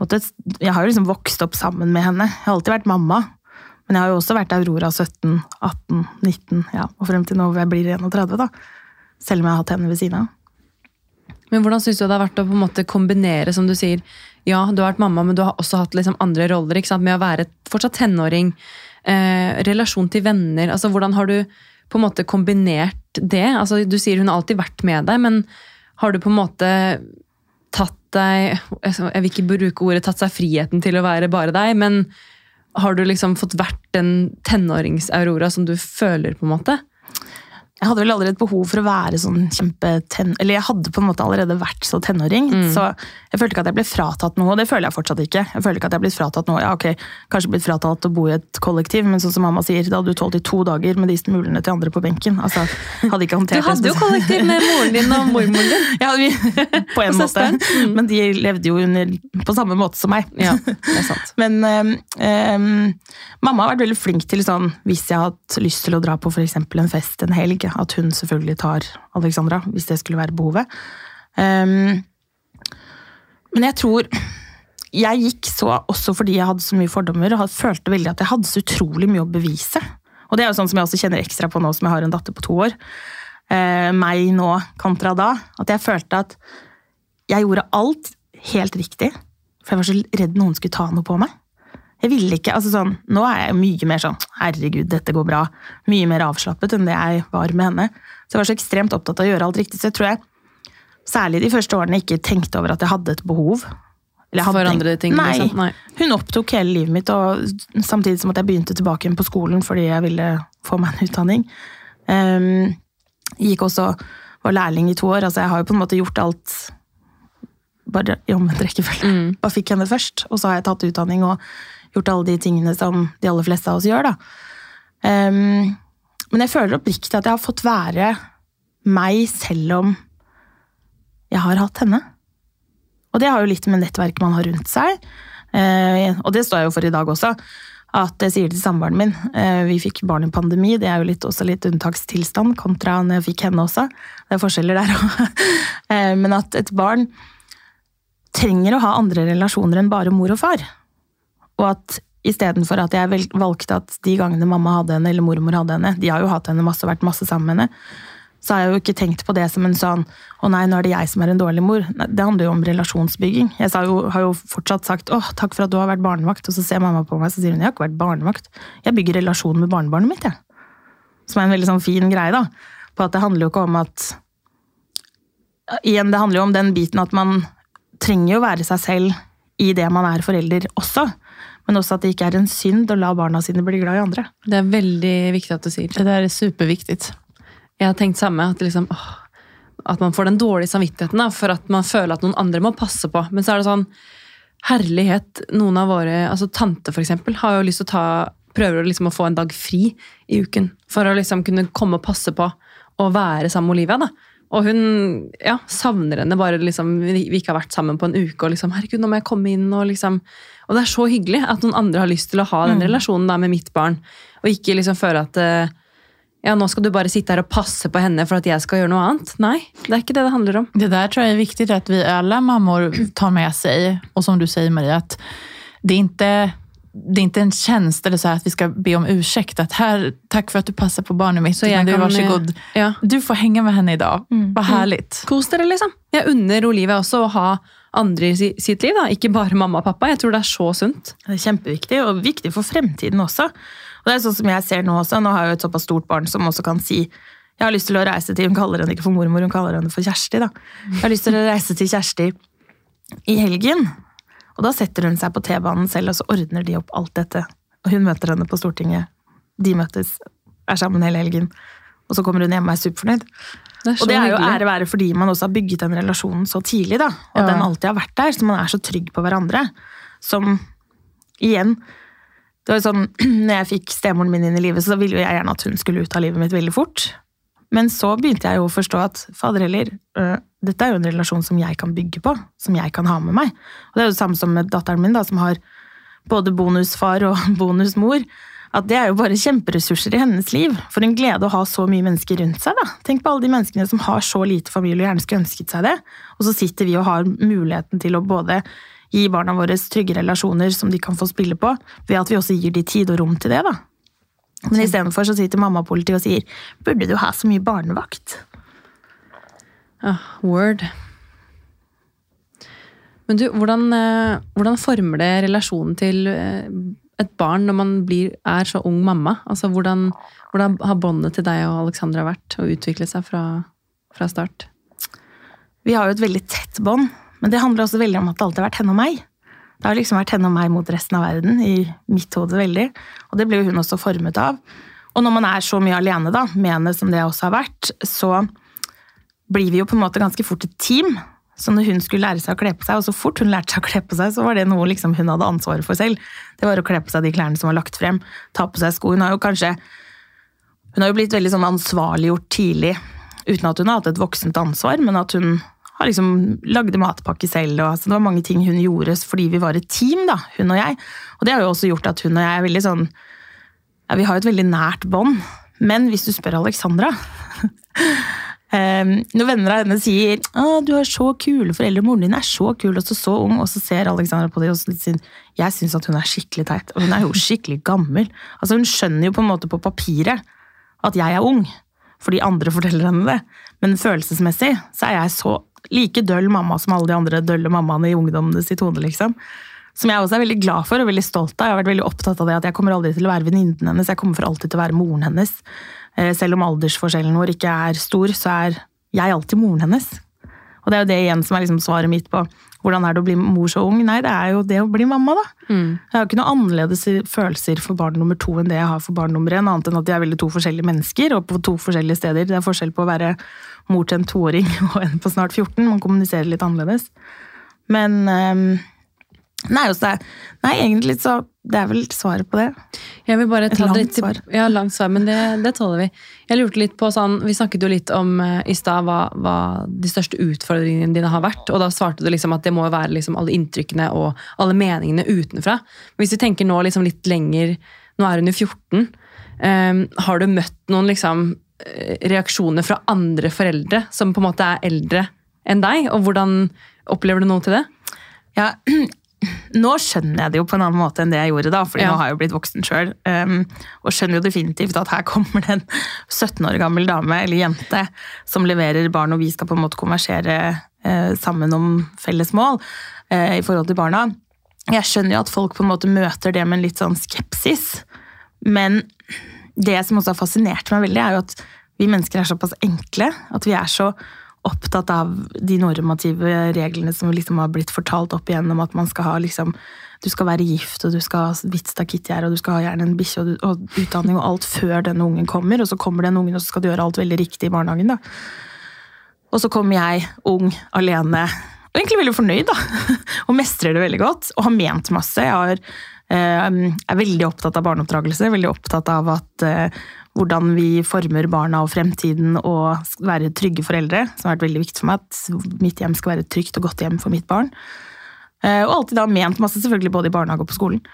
måttet, Jeg har jo liksom vokst opp sammen med henne. Jeg har alltid vært mamma. Men jeg har jo også vært Aurora 17, 18, 19, ja, og frem til nå hvor jeg blir 31, da. Selv om jeg har hatt henne ved siden av. Men hvordan syns du det har vært å på en måte kombinere, som du sier, ja, du har vært mamma, men du har også hatt liksom andre roller, med å være fortsatt tenåring, eh, relasjon til venner, altså hvordan har du på en måte kombinert det? Altså, du sier hun har alltid vært med deg, men har du på en måte tatt deg, jeg vil ikke bruke ordet tatt seg friheten til å være bare deg, men har du liksom fått vært den tenårings-Aurora som du føler, på en måte? Jeg hadde vel et behov for å være sånn kjempeten... Eller jeg hadde på en måte allerede vært så tenåring, så jeg følte ikke at jeg ble fratatt noe, og det føler jeg fortsatt ikke. Jeg føler ikke at jeg blitt fratatt noe. Ja, ok, kanskje blitt fratatt å bo i et kollektiv, men sånn som mamma sier, da hadde du tålt i to dager med de smulene til andre på benken. Altså, hadde ikke Du håndtert det hadde jo kollektiv med moren din og mormoren din. [LAUGHS] Ja, vi, [LAUGHS] på en måte. Mm. Men de levde jo under, på samme måte som meg. Ja, det er [LAUGHS] sant. Men um, um, mamma har vært veldig flink til sånn, hvis jeg har hatt lyst til å dra på f.eks. en fest en helg, at hun selvfølgelig tar Alexandra, hvis det skulle være behovet. Um, men jeg tror Jeg gikk så også fordi jeg hadde så mye fordommer og følte veldig at jeg hadde så utrolig mye å bevise. Og det er jo sånn som jeg også kjenner ekstra på nå som jeg har en datter på to år. Uh, meg nå kontra da. At jeg følte at jeg gjorde alt helt riktig. For jeg var så redd noen skulle ta noe på meg. Jeg ville ikke, altså sånn, Nå er jeg mye mer sånn herregud, dette går bra. Mye mer avslappet enn det jeg var med henne. Så jeg var så ekstremt opptatt av å gjøre alt riktig. Så jeg tror jeg særlig de første årene ikke tenkte over at jeg hadde et behov. For andre ting, Nei, liksom? Nei. Hun opptok hele livet mitt, og samtidig som at jeg begynte tilbake igjen på skolen fordi jeg ville få meg en utdanning. Um, gikk også, var lærling i to år, altså jeg har jo på en måte gjort alt bare i omvendt rekkefølge. Mm. Bare fikk henne først, og så har jeg tatt utdanning og gjort alle de tingene som de aller fleste av oss gjør. da. Um, men jeg føler oppriktig at jeg har fått være meg selv om jeg har hatt henne. Og det har jo litt med nettverket man har rundt seg. uh, og det står jeg jo for i dag også. At jeg sier til samboeren min Uh, Vi fikk barn i pandemi, det er jo litt, også litt unntakstilstand kontra når jeg fikk henne også. Det er forskjeller der òg. uh, [LAUGHS] men at et barn trenger å ha andre relasjoner enn bare mor og far. Og at istedenfor at jeg valgte at de gangene mamma hadde henne, eller mormor hadde henne, de har jo hatt henne masse og vært masse sammen med henne, så har jeg jo ikke tenkt på det som en sånn å nei, nå er det jeg som er en dårlig mor. Nei, det handler jo om relasjonsbygging. Jeg jo, har jo fortsatt sagt 'Å, takk for at du har vært barnevakt, og så ser mamma på meg så sier hun jeg har ikke vært barnevakt. Jeg bygger relasjon med barnebarnet mitt, jeg. Som er en veldig sånn fin greie, da. På at det handler jo ikke om at Igjen, det handler jo om den biten at man trenger jo være seg selv i det man er forelder også. Men også at det ikke er en synd å la barna sine bli glad i andre. Det er veldig viktig at du sier. Det Det er superviktigt. Jeg har tenkt samme, at, liksom, åh, at man får den dårlige samvittigheten da, for at man føler at noen andre må passe på. Men så er det sånn, herlighet, noen av våre, altså tante for eksempel, har jo lyst til å ta, prøver liksom å få en dag fri i uken, for å liksom kunne komme og passe på og være sammen med Olivia. da. Og hun ja, savner henne bare liksom, vi ikke har vært sammen på en uke. Og liksom, herregud, nå må jeg komme inn og liksom Og det er så hyggelig at noen andre har lyst til å ha den relasjonen da med mitt barn. Og ikke liksom føle at eh, ja, nå skal du bare sitte her og passe på henne for at jeg skal gjøre noe annet. Nei, det er ikke det det handler om. Det der tror jeg er viktig at vi alle mammor tar med seg, og som du sier, Marie, at det er inte, det är inte en tjänst eller så här att vi ska be om ursäkt. Att här, tack för att du passar på barnet mitt. Så jeg du, kan, varsågod. Ja. Du får hänga med henne idag. Vad härligt. Kos dere, liksom. Jeg unner Olivia også å ha andre i sitt liv, da. ikke bare mamma og pappa. Jeg tror det er så sunt. Det er kjempeviktig, og viktig for fremtiden også. Og det er sånn som jeg ser Nå også, nå har jeg jo et såpass stort barn som også kan si jeg har lyst til å reise til Hun kaller henne ikke for mormor, hun kaller henne for Kjersti. da. Jeg har lyst til å reise til Kjersti i helgen. Og da setter hun seg på T-banen selv, og så ordner de opp alt dette. Og hun møter henne på Stortinget. De møtes, er sammen hele helgen. Og så kommer hun hjem og er superfornøyd. Det er Og det er jo hyggelig. ære være fordi man også har bygget den relasjonen så tidlig, da. Og Ja. den alltid har vært der, så man er så trygg på hverandre. Som igjen Det var jo sånn, [CLEARS THROAT] når jeg fikk stemoren min inn i livet, så ville jeg gjerne at hun skulle ut av livet mitt veldig fort. Men så begynte jeg jo å forstå at fader heller, øh, dette er jo en relasjon som jeg kan bygge på. Som jeg kan ha med meg. Og det er jo det samme som med datteren min, da, som har både bonusfar og [LAUGHS] bonusmor. At det er jo bare kjemperessurser i hennes liv. For en glede å ha så mye mennesker rundt seg. da. Tenk på alle de menneskene som har så lite familie og gjerne skulle ønsket seg det. Og så sitter vi og har muligheten til å både gi barna våre trygge relasjoner som de kan få spille på, ved at vi også gir de tid og rom til det. da. Men istedenfor sitter mammapolitiet og sier burde du ha så mye barnevakt? Ah, word. Men du, hvordan, eh, hvordan former det relasjonen til eh, et barn når man blir, er så ung mamma? Altså, hvordan, hvordan har båndet til deg og Alexandra vært og utviklet seg fra, fra start? Vi har jo et veldig tett bånd, men det handler også veldig om at det alltid har vært henne og meg. Det har liksom vært henne og meg mot resten av verden, i mitt hode veldig. Og det ble jo hun også formet av. Og når man er så mye alene da, med henne som det også har vært, så blir vi jo på en måte ganske fort et team. Så når hun skulle lære seg å kle på seg, og så fort hun lærte seg å kle på seg, så var det noe liksom hun hadde ansvaret for selv. Det var å kle på seg de klærne som var lagt frem, ta på seg sko. Hun har jo kanskje hun har jo blitt veldig sånn ansvarliggjort tidlig, uten at hun har hatt et voksent ansvar, men at hun har liksom lagde matpakke selv. Og, altså, det var mange ting hun gjorde fordi vi var et team, da, hun og jeg. Og det har jo også gjort at hun og jeg er veldig sånn ja, Vi har jo et veldig nært bånd. Men hvis du spør Alexandra [LAUGHS] Um, når venner av henne sier «Å, du har så kule foreldre, moren din er så kul og så, så ung, og så ser Alexandra på det og sier jeg syns at hun er skikkelig teit. Og hun er jo [LAUGHS] skikkelig gammel. Altså Hun skjønner jo på en måte på papiret at jeg er ung, fordi andre forteller henne det. Men følelsesmessig så er jeg så like døll mamma som alle de andre dølle mammaene i ungdommene sitt hode. liksom. Som jeg også er veldig glad for og veldig stolt av. Jeg har vært veldig opptatt av det at jeg kommer aldri til å være venninnen hennes, jeg kommer for alltid til å være moren hennes. Eh, Selv om aldersforskjellen vår ikke er stor, så er jeg alltid moren hennes. Og det er jo det igjen som er liksom svaret mitt på hvordan er det å bli mor så ung. Nei, det er jo det å bli mamma, da. Jeg har ikke noe annerledes følelser for barn nummer to enn det jeg har for barn nummer én, annet enn at de er veldig to forskjellige mennesker og på to forskjellige steder. Det er forskjell på å være mor til en toåring [LAUGHS] og en på snart 14. Man kommuniserer litt annerledes. Men ehm, Nei, også nei, egentlig så Det er vel svaret på det. Jeg vil bare ta det langt til, svar. Ja, langt svar, men det, det tåler vi. Jeg lurte litt på sånn, Vi snakket jo litt om eh, i stad hva, hva de største utfordringene dine har vært. Og da svarte du liksom at det må være liksom alle inntrykkene og alle meningene utenfra. Men hvis vi tenker nå liksom litt lenger Nå er hun jo 14. Um, har du møtt noen liksom eh, reaksjoner fra andre foreldre som på en måte er eldre enn deg? Og hvordan opplever du noe til det? Ja, [CLEARS THROAT] nå skjønner jeg det jo på en annen måte enn det jeg gjorde da, for Ja. nå har jeg jo blitt voksen sjøl. og skjønner jo definitivt at her kommer det en 17 år gammel dame eller jente som leverer barn, og vi skal på en måte konversere uh, sammen om felles mål uh, i forhold til barna. Jeg skjønner jo at folk på en måte møter det med en litt sånn skepsis, men det som også har fascinert meg veldig, er jo at vi mennesker er såpass enkle, at vi er så opptatt av de normative reglene som liksom har blitt fortalt opp igjennom, at man skal ha liksom Du skal være gift, og du skal ha hvitt stakittgjerde, og du skal ha gjerne en bikkje og, og utdanning og alt før denne ungen kommer, og så kommer den ungen, og så skal du gjøre alt veldig riktig i barnehagen, da. Og så kommer jeg, ung, alene, og egentlig veldig fornøyd, da. [LAUGHS] Og mestrer det veldig godt. Og har ment masse. Jeg har, eh, er veldig opptatt av barneoppdragelse. Veldig opptatt av at eh, hvordan vi former barna og fremtiden og være trygge foreldre. Som har vært veldig viktig for meg. At mitt hjem skal være et trygt og godt hjem for mitt barn. Eh, Og alltid da ment masse, selvfølgelig både i barnehage og på skolen.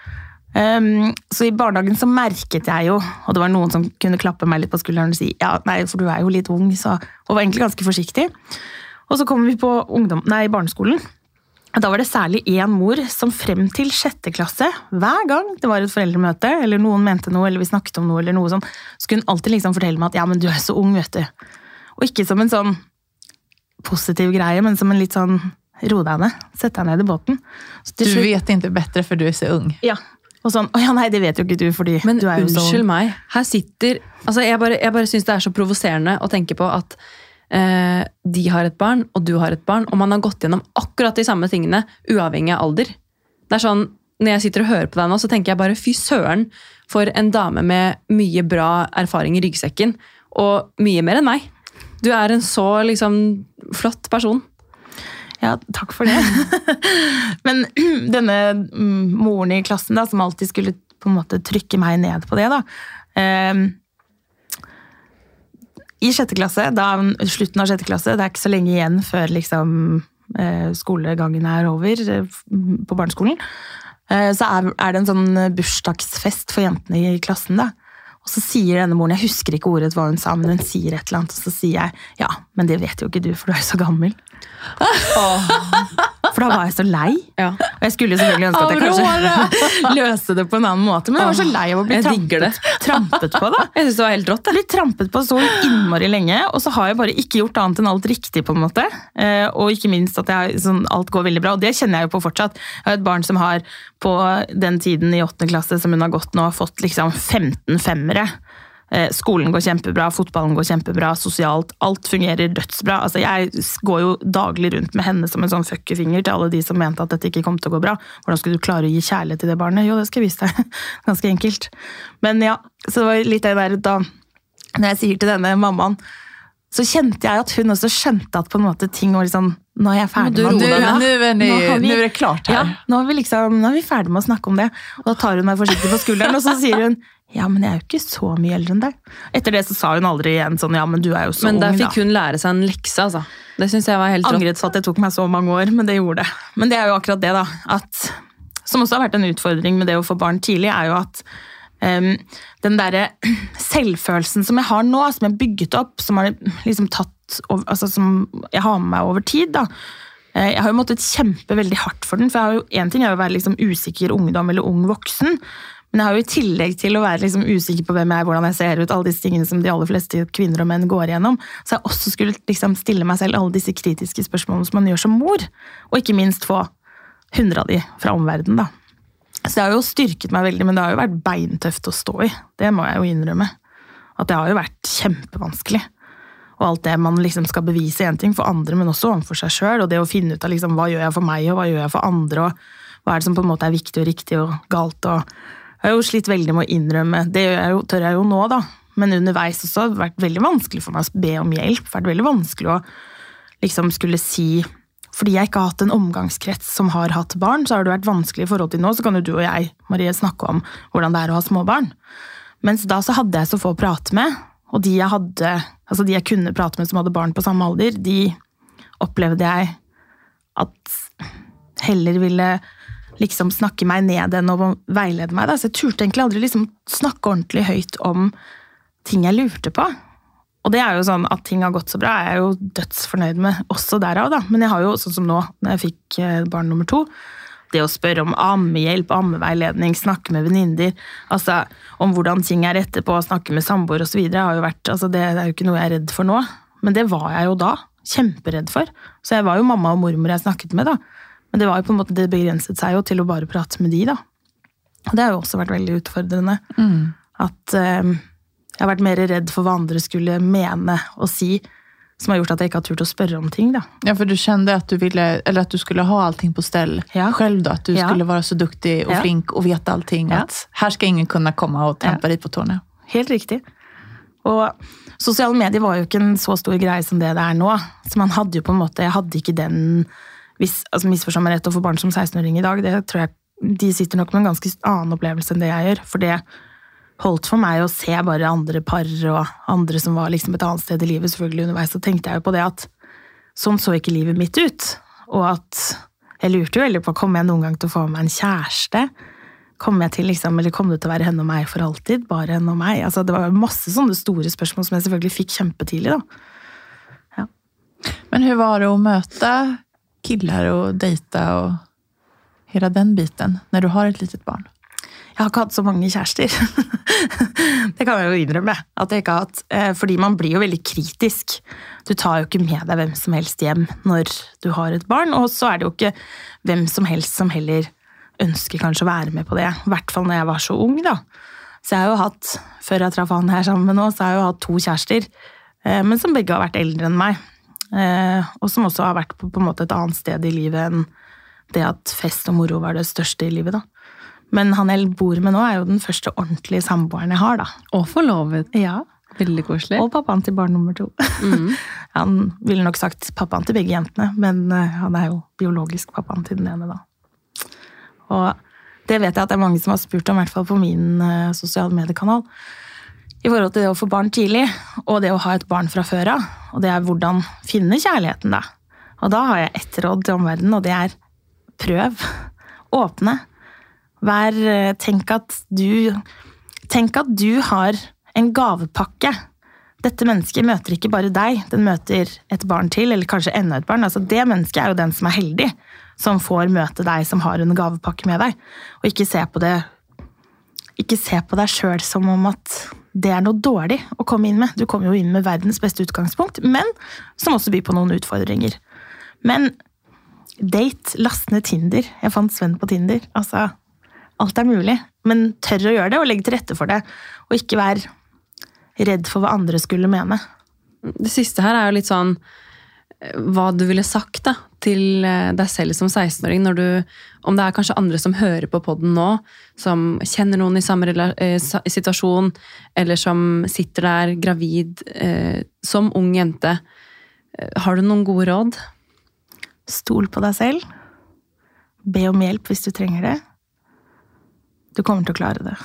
Um, så i barnehagen så merket jeg jo, og det var noen som kunne klappe meg litt på skulderen og si ja, nei, for du er jo litt ung, så, og var egentlig ganske forsiktig. Og så kom vi på ungdom, nei, barneskolen. Da var det særlig én mor som frem til sjette klasse, hver gang det var et foreldremøte, eller noen mente noe, eller vi snakket om noe, eller noe sånn, så kunne hun alltid liksom fortelle meg at ja, men du er så ung, vet du. Og ikke som en sånn positiv greie, men som en litt sånn ro deg ned, sett deg ned i båten. Du slutt- vet ikke bedre, for du er så ung. Ja. Og sånn, å ja, nei, det vet jo ikke du, fordi Men du er jo så unnskyld meg, her sitter altså Jeg bare, jeg bare syns det er så provoserende å tenke på at eh, de har et barn, og du har et barn, og man har gått gjennom akkurat de samme tingene, uavhengig av alder. Det er sånn, Når jeg sitter og hører på deg nå, så tenker jeg bare fy søren for en dame med mye bra erfaring i ryggsekken, og mye mer enn meg. Du er en så liksom flott person. Ja, takk for det. [LAUGHS] Men [CLEARS THROAT] denne mm, moren i klassen da, som alltid skulle på en måte trykke meg ned på det, da. eh, I sjette klasse, da, slutten av sjette klasse, det er ikke så lenge igjen før liksom, eh, skolegangen er over eh, på barneskolen, eh, så er, det en sånn bursdagsfest for jentene i klassen. da. Og så sier denne moren, jeg husker ikke ordet hva hun sa, men hun sier et eller annet, og så sier jeg ja, men det vet jo ikke du, for du er jo så gammel. For da var jeg så lei. Ja. Og jeg skulle selvfølgelig ønske at jeg kanskje [LAUGHS] løste det på en annen måte, men jeg var så lei av å bli trampet, [LAUGHS] trampet på. da. Jeg synes det var helt rått. Blitt trampet på så innmari lenge, og så har jeg bare ikke gjort annet enn alt riktig. på en måte. Eh, Og ikke minst at jeg, sånn, alt går veldig bra, og det kjenner jeg jo på fortsatt. Jeg har et barn som har på den tiden i åttende klasse som hun har gått nå, fått liksom 15 femmere. Eh, Skolen går kjempebra, fotballen går kjempebra, sosialt. Alt fungerer dødsbra. Altså, jeg går jo daglig rundt med henne som en sånn fuckefinger til alle de som mente at dette ikke kom til å gå bra. Hvordan skulle du klare å gi kjærlighet til det barnet? Jo, det skal jeg vise deg. [LAUGHS] Ganske enkelt. Men ja, så det var litt det der da Når jeg sier til denne mammaen, så kjente jeg at hun også skjønte at på en måte ting var liksom Nå er jeg ferdig med å- Nå det klart ja, nå er, vi liksom, nå er vi ferdig med å snakke om det. Og da tar hun meg forsiktig på skulderen, og så sier hun ja, men jeg er jo ikke så mye eldre enn deg. Etter det så sa hun aldri igjen sånn ja, men du er jo så Men der ung, da. fikk hun lære seg en lekse, altså. Det syns jeg var helt rått. Angret på at det tok meg så mange år, men det gjorde det. Men det er jo akkurat det, da. At, som også har vært en utfordring med det å få barn tidlig, er jo at um, den derre [CLEARS THROAT] selvfølelsen som jeg har nå, som jeg har bygget opp, som har liksom tatt altså som jeg har med meg over tid, da. Eh, Jeg har jo måttet kjempe veldig hardt for den, for jeg har jo, en ting er å være liksom usikker ungdom eller ung voksen, men jeg har jo i tillegg til å være liksom usikker på hvem jeg er, hvordan jeg ser ut, alle disse tingene som de aller fleste kvinner og menn går igjennom, så har jeg også skulle liksom stille meg selv alle disse kritiske spørsmålene som man gjør som mor, og ikke minst få hundre av de fra omverdenen, da. Så det har jo styrket meg veldig, men det har jo vært beintøft å stå i. Det må jeg jo innrømme. At det har jo vært kjempevanskelig. Og alt det man liksom skal bevise én ting for andre, men også overfor seg sjøl. Og det å finne ut av liksom, hva gjør jeg for meg, og hva gjør jeg for andre, og hva er det som på en måte er viktig og riktig og galt. og Jeg har jo slitt veldig med å innrømme Det jeg tør jeg jo nå, da. Men underveis også har det vært veldig vanskelig for meg å be om hjelp. Vært veldig vanskelig å liksom skulle si fordi jeg ikke har hatt en omgangskrets som har hatt barn, så har det vært vanskelig i forhold til nå. Så kan jo du og jeg Marie, snakke om hvordan det er å ha småbarn. Mens da så hadde jeg så få å prate med, og de jeg, hadde, altså de jeg kunne prate med som hadde barn på samme alder, de opplevde jeg at heller ville liksom snakke meg ned enn å veilede meg. Da. Så jeg turte egentlig aldri liksom snakke ordentlig høyt om ting jeg lurte på. Og det er jo sånn at ting har gått så bra, er jeg jo dødsfornøyd med også derav, da. Men jeg har jo, sånn som nå, når jeg fikk eh, barn nummer to, det å spørre om ammehjelp, ammeveiledning, snakke med venninner, altså om hvordan ting er etterpå, snakke med samboer osv., har jo altså Det er jo ikke noe jeg er redd for nå, men det var jeg jo da. Kjemperedd for. Så jeg var jo mamma og mormor jeg snakket med, da. Men det var jo på en måte, det begrenset seg jo til å bare prate med de, da. Og det har jo også vært veldig utfordrende. Mm. At eh, jeg har vært mer redd for hva andre skulle mene og si, som har gjort at jeg ikke har turt å spørre om ting. da. Ja, for du kjente at du ville, eller at du skulle ha allting på stell Ja. selv? da, At du Ja. skulle være så duktig og Ja. flink og vite allting. Ja. At her skal ingen kunne komme og trampa deg på tårnet. Helt riktig. Og sosiale medier var jo ikke en så stor greie som det det er nå. Så man hadde jo på en måte Jeg hadde ikke den hvis, altså Misforstå meg rett, å få barn som 16-åring i dag, det tror jeg de sitter nok med en ganske annen opplevelse enn det jeg gjør. For det holdt for meg å se bare andre par og andre som var liksom et annet sted i livet, selvfølgelig underveis. Så tenkte jeg jo på det at sånn så ikke livet mitt ut. Og at jeg lurte jo veldig på kommer jeg noen gang til å få meg en kjæreste. Kommer jeg til liksom, eller kommer det til å være henne og meg for alltid? Bare henne og meg? Altså, det var masse sånne store spørsmål som jeg selvfølgelig fikk kjempetidlig. da. Ja. Men hur var det å möta killar och dejta och hela den biten när du har ett litet barn? Jeg har ikke hatt så mange kjærester. [LAUGHS] det kan jeg jo innrømme. at jeg ikke har hatt. Eh, Fordi man blir jo veldig kritisk. Du tar jo ikke med deg hvem som helst hjem når du har et barn. Og så er det jo ikke hvem som helst som heller ønsker kanskje å være med på det. I hvert fall når jeg var så ung, da. Så jeg har jo hatt, før jeg traff han her sammen med nå, så har jeg jo hatt to kjærester. eh, Men som begge har vært eldre enn meg. Eh, Og som også har vært på, på et annet sted i livet enn det at fest og moro var det største i livet, da. Men han jeg bor med nå, er jo den første ordentlige samboeren jeg har, da. Og forlovet. Ja. Veldig koselig. Og pappaen til barn nummer to. [LAUGHS] han ville nok sagt pappaen til begge jentene, men eh, han er jo biologisk pappaen til den ene, da. Og det vet jeg at det er mange som har spurt om, i hvert fall på min uh, sosiale mediekanal. I forhold til det å få barn tidlig, og det å ha et barn fra før av. Og det er hvordan finne kjærligheten, da. Og da har jeg ett råd til omverdenen, og det er prøv. Åpne. Vær eh, Tenk at du Tenk at du har en gavepakke. Dette mennesket møter ikke bare deg, den møter et barn til, eller kanskje enda et barn. Altså, det mennesket er jo den som er heldig, som får møte deg som har en gavepakke med deg. Og ikke se på det ikke se på deg sjøl som om at det er noe dårlig å komme inn med. Du kommer jo inn med verdens beste utgangspunkt, men som også byr på noen utfordringer. Men date, last ned Tinder. Jeg fant Sven på Tinder. Altså, alt er mulig. Men tør å gjøre det, og legge til rette for det. Og ikke vær redd for hva andre skulle mene. Det siste her er jo litt sånn hva du ville sagt da, til eh, deg selv som 16-åring, når du Om det er kanskje andre som hører på podden nå, som kjenner noen i samme eh, situasjon, eller som sitter der gravid eh, som ung jente. Eh, Har du noen gode råd? Stol på deg selv. Be om hjelp hvis du trenger det. Du kommer til å klare det.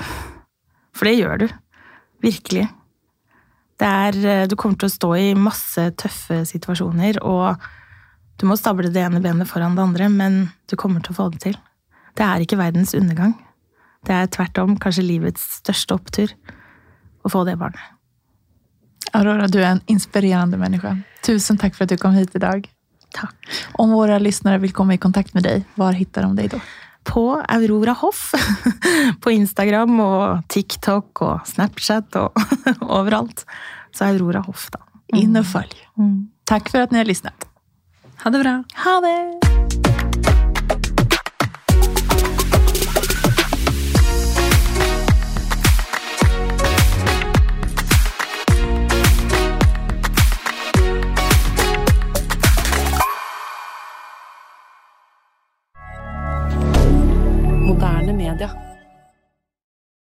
For det gjør du. Virkelig. Det er, eh, du kommer til å stå i masse tøffe situasjoner, og du må stable det ene benet foran det andre, men du kommer til å få det til. Det er ikke verdens undergang. Det er tvert om kanskje livets største opptur å få det barnet. Aurora, du er en inspirerende menneske. Tusen takk for at du kom hit i dag. Takk. Om våre lyttere vil komme i kontakt med deg, hvor hittar de deg då? På Aurora Hoff. [LAUGHS] på Instagram og TikTok og Snapchat og [LAUGHS] overalt. Så Aurora Hoff, da. Inn og följ. takk for at ni har lyssnat. Ha det bra! Ha det! regarder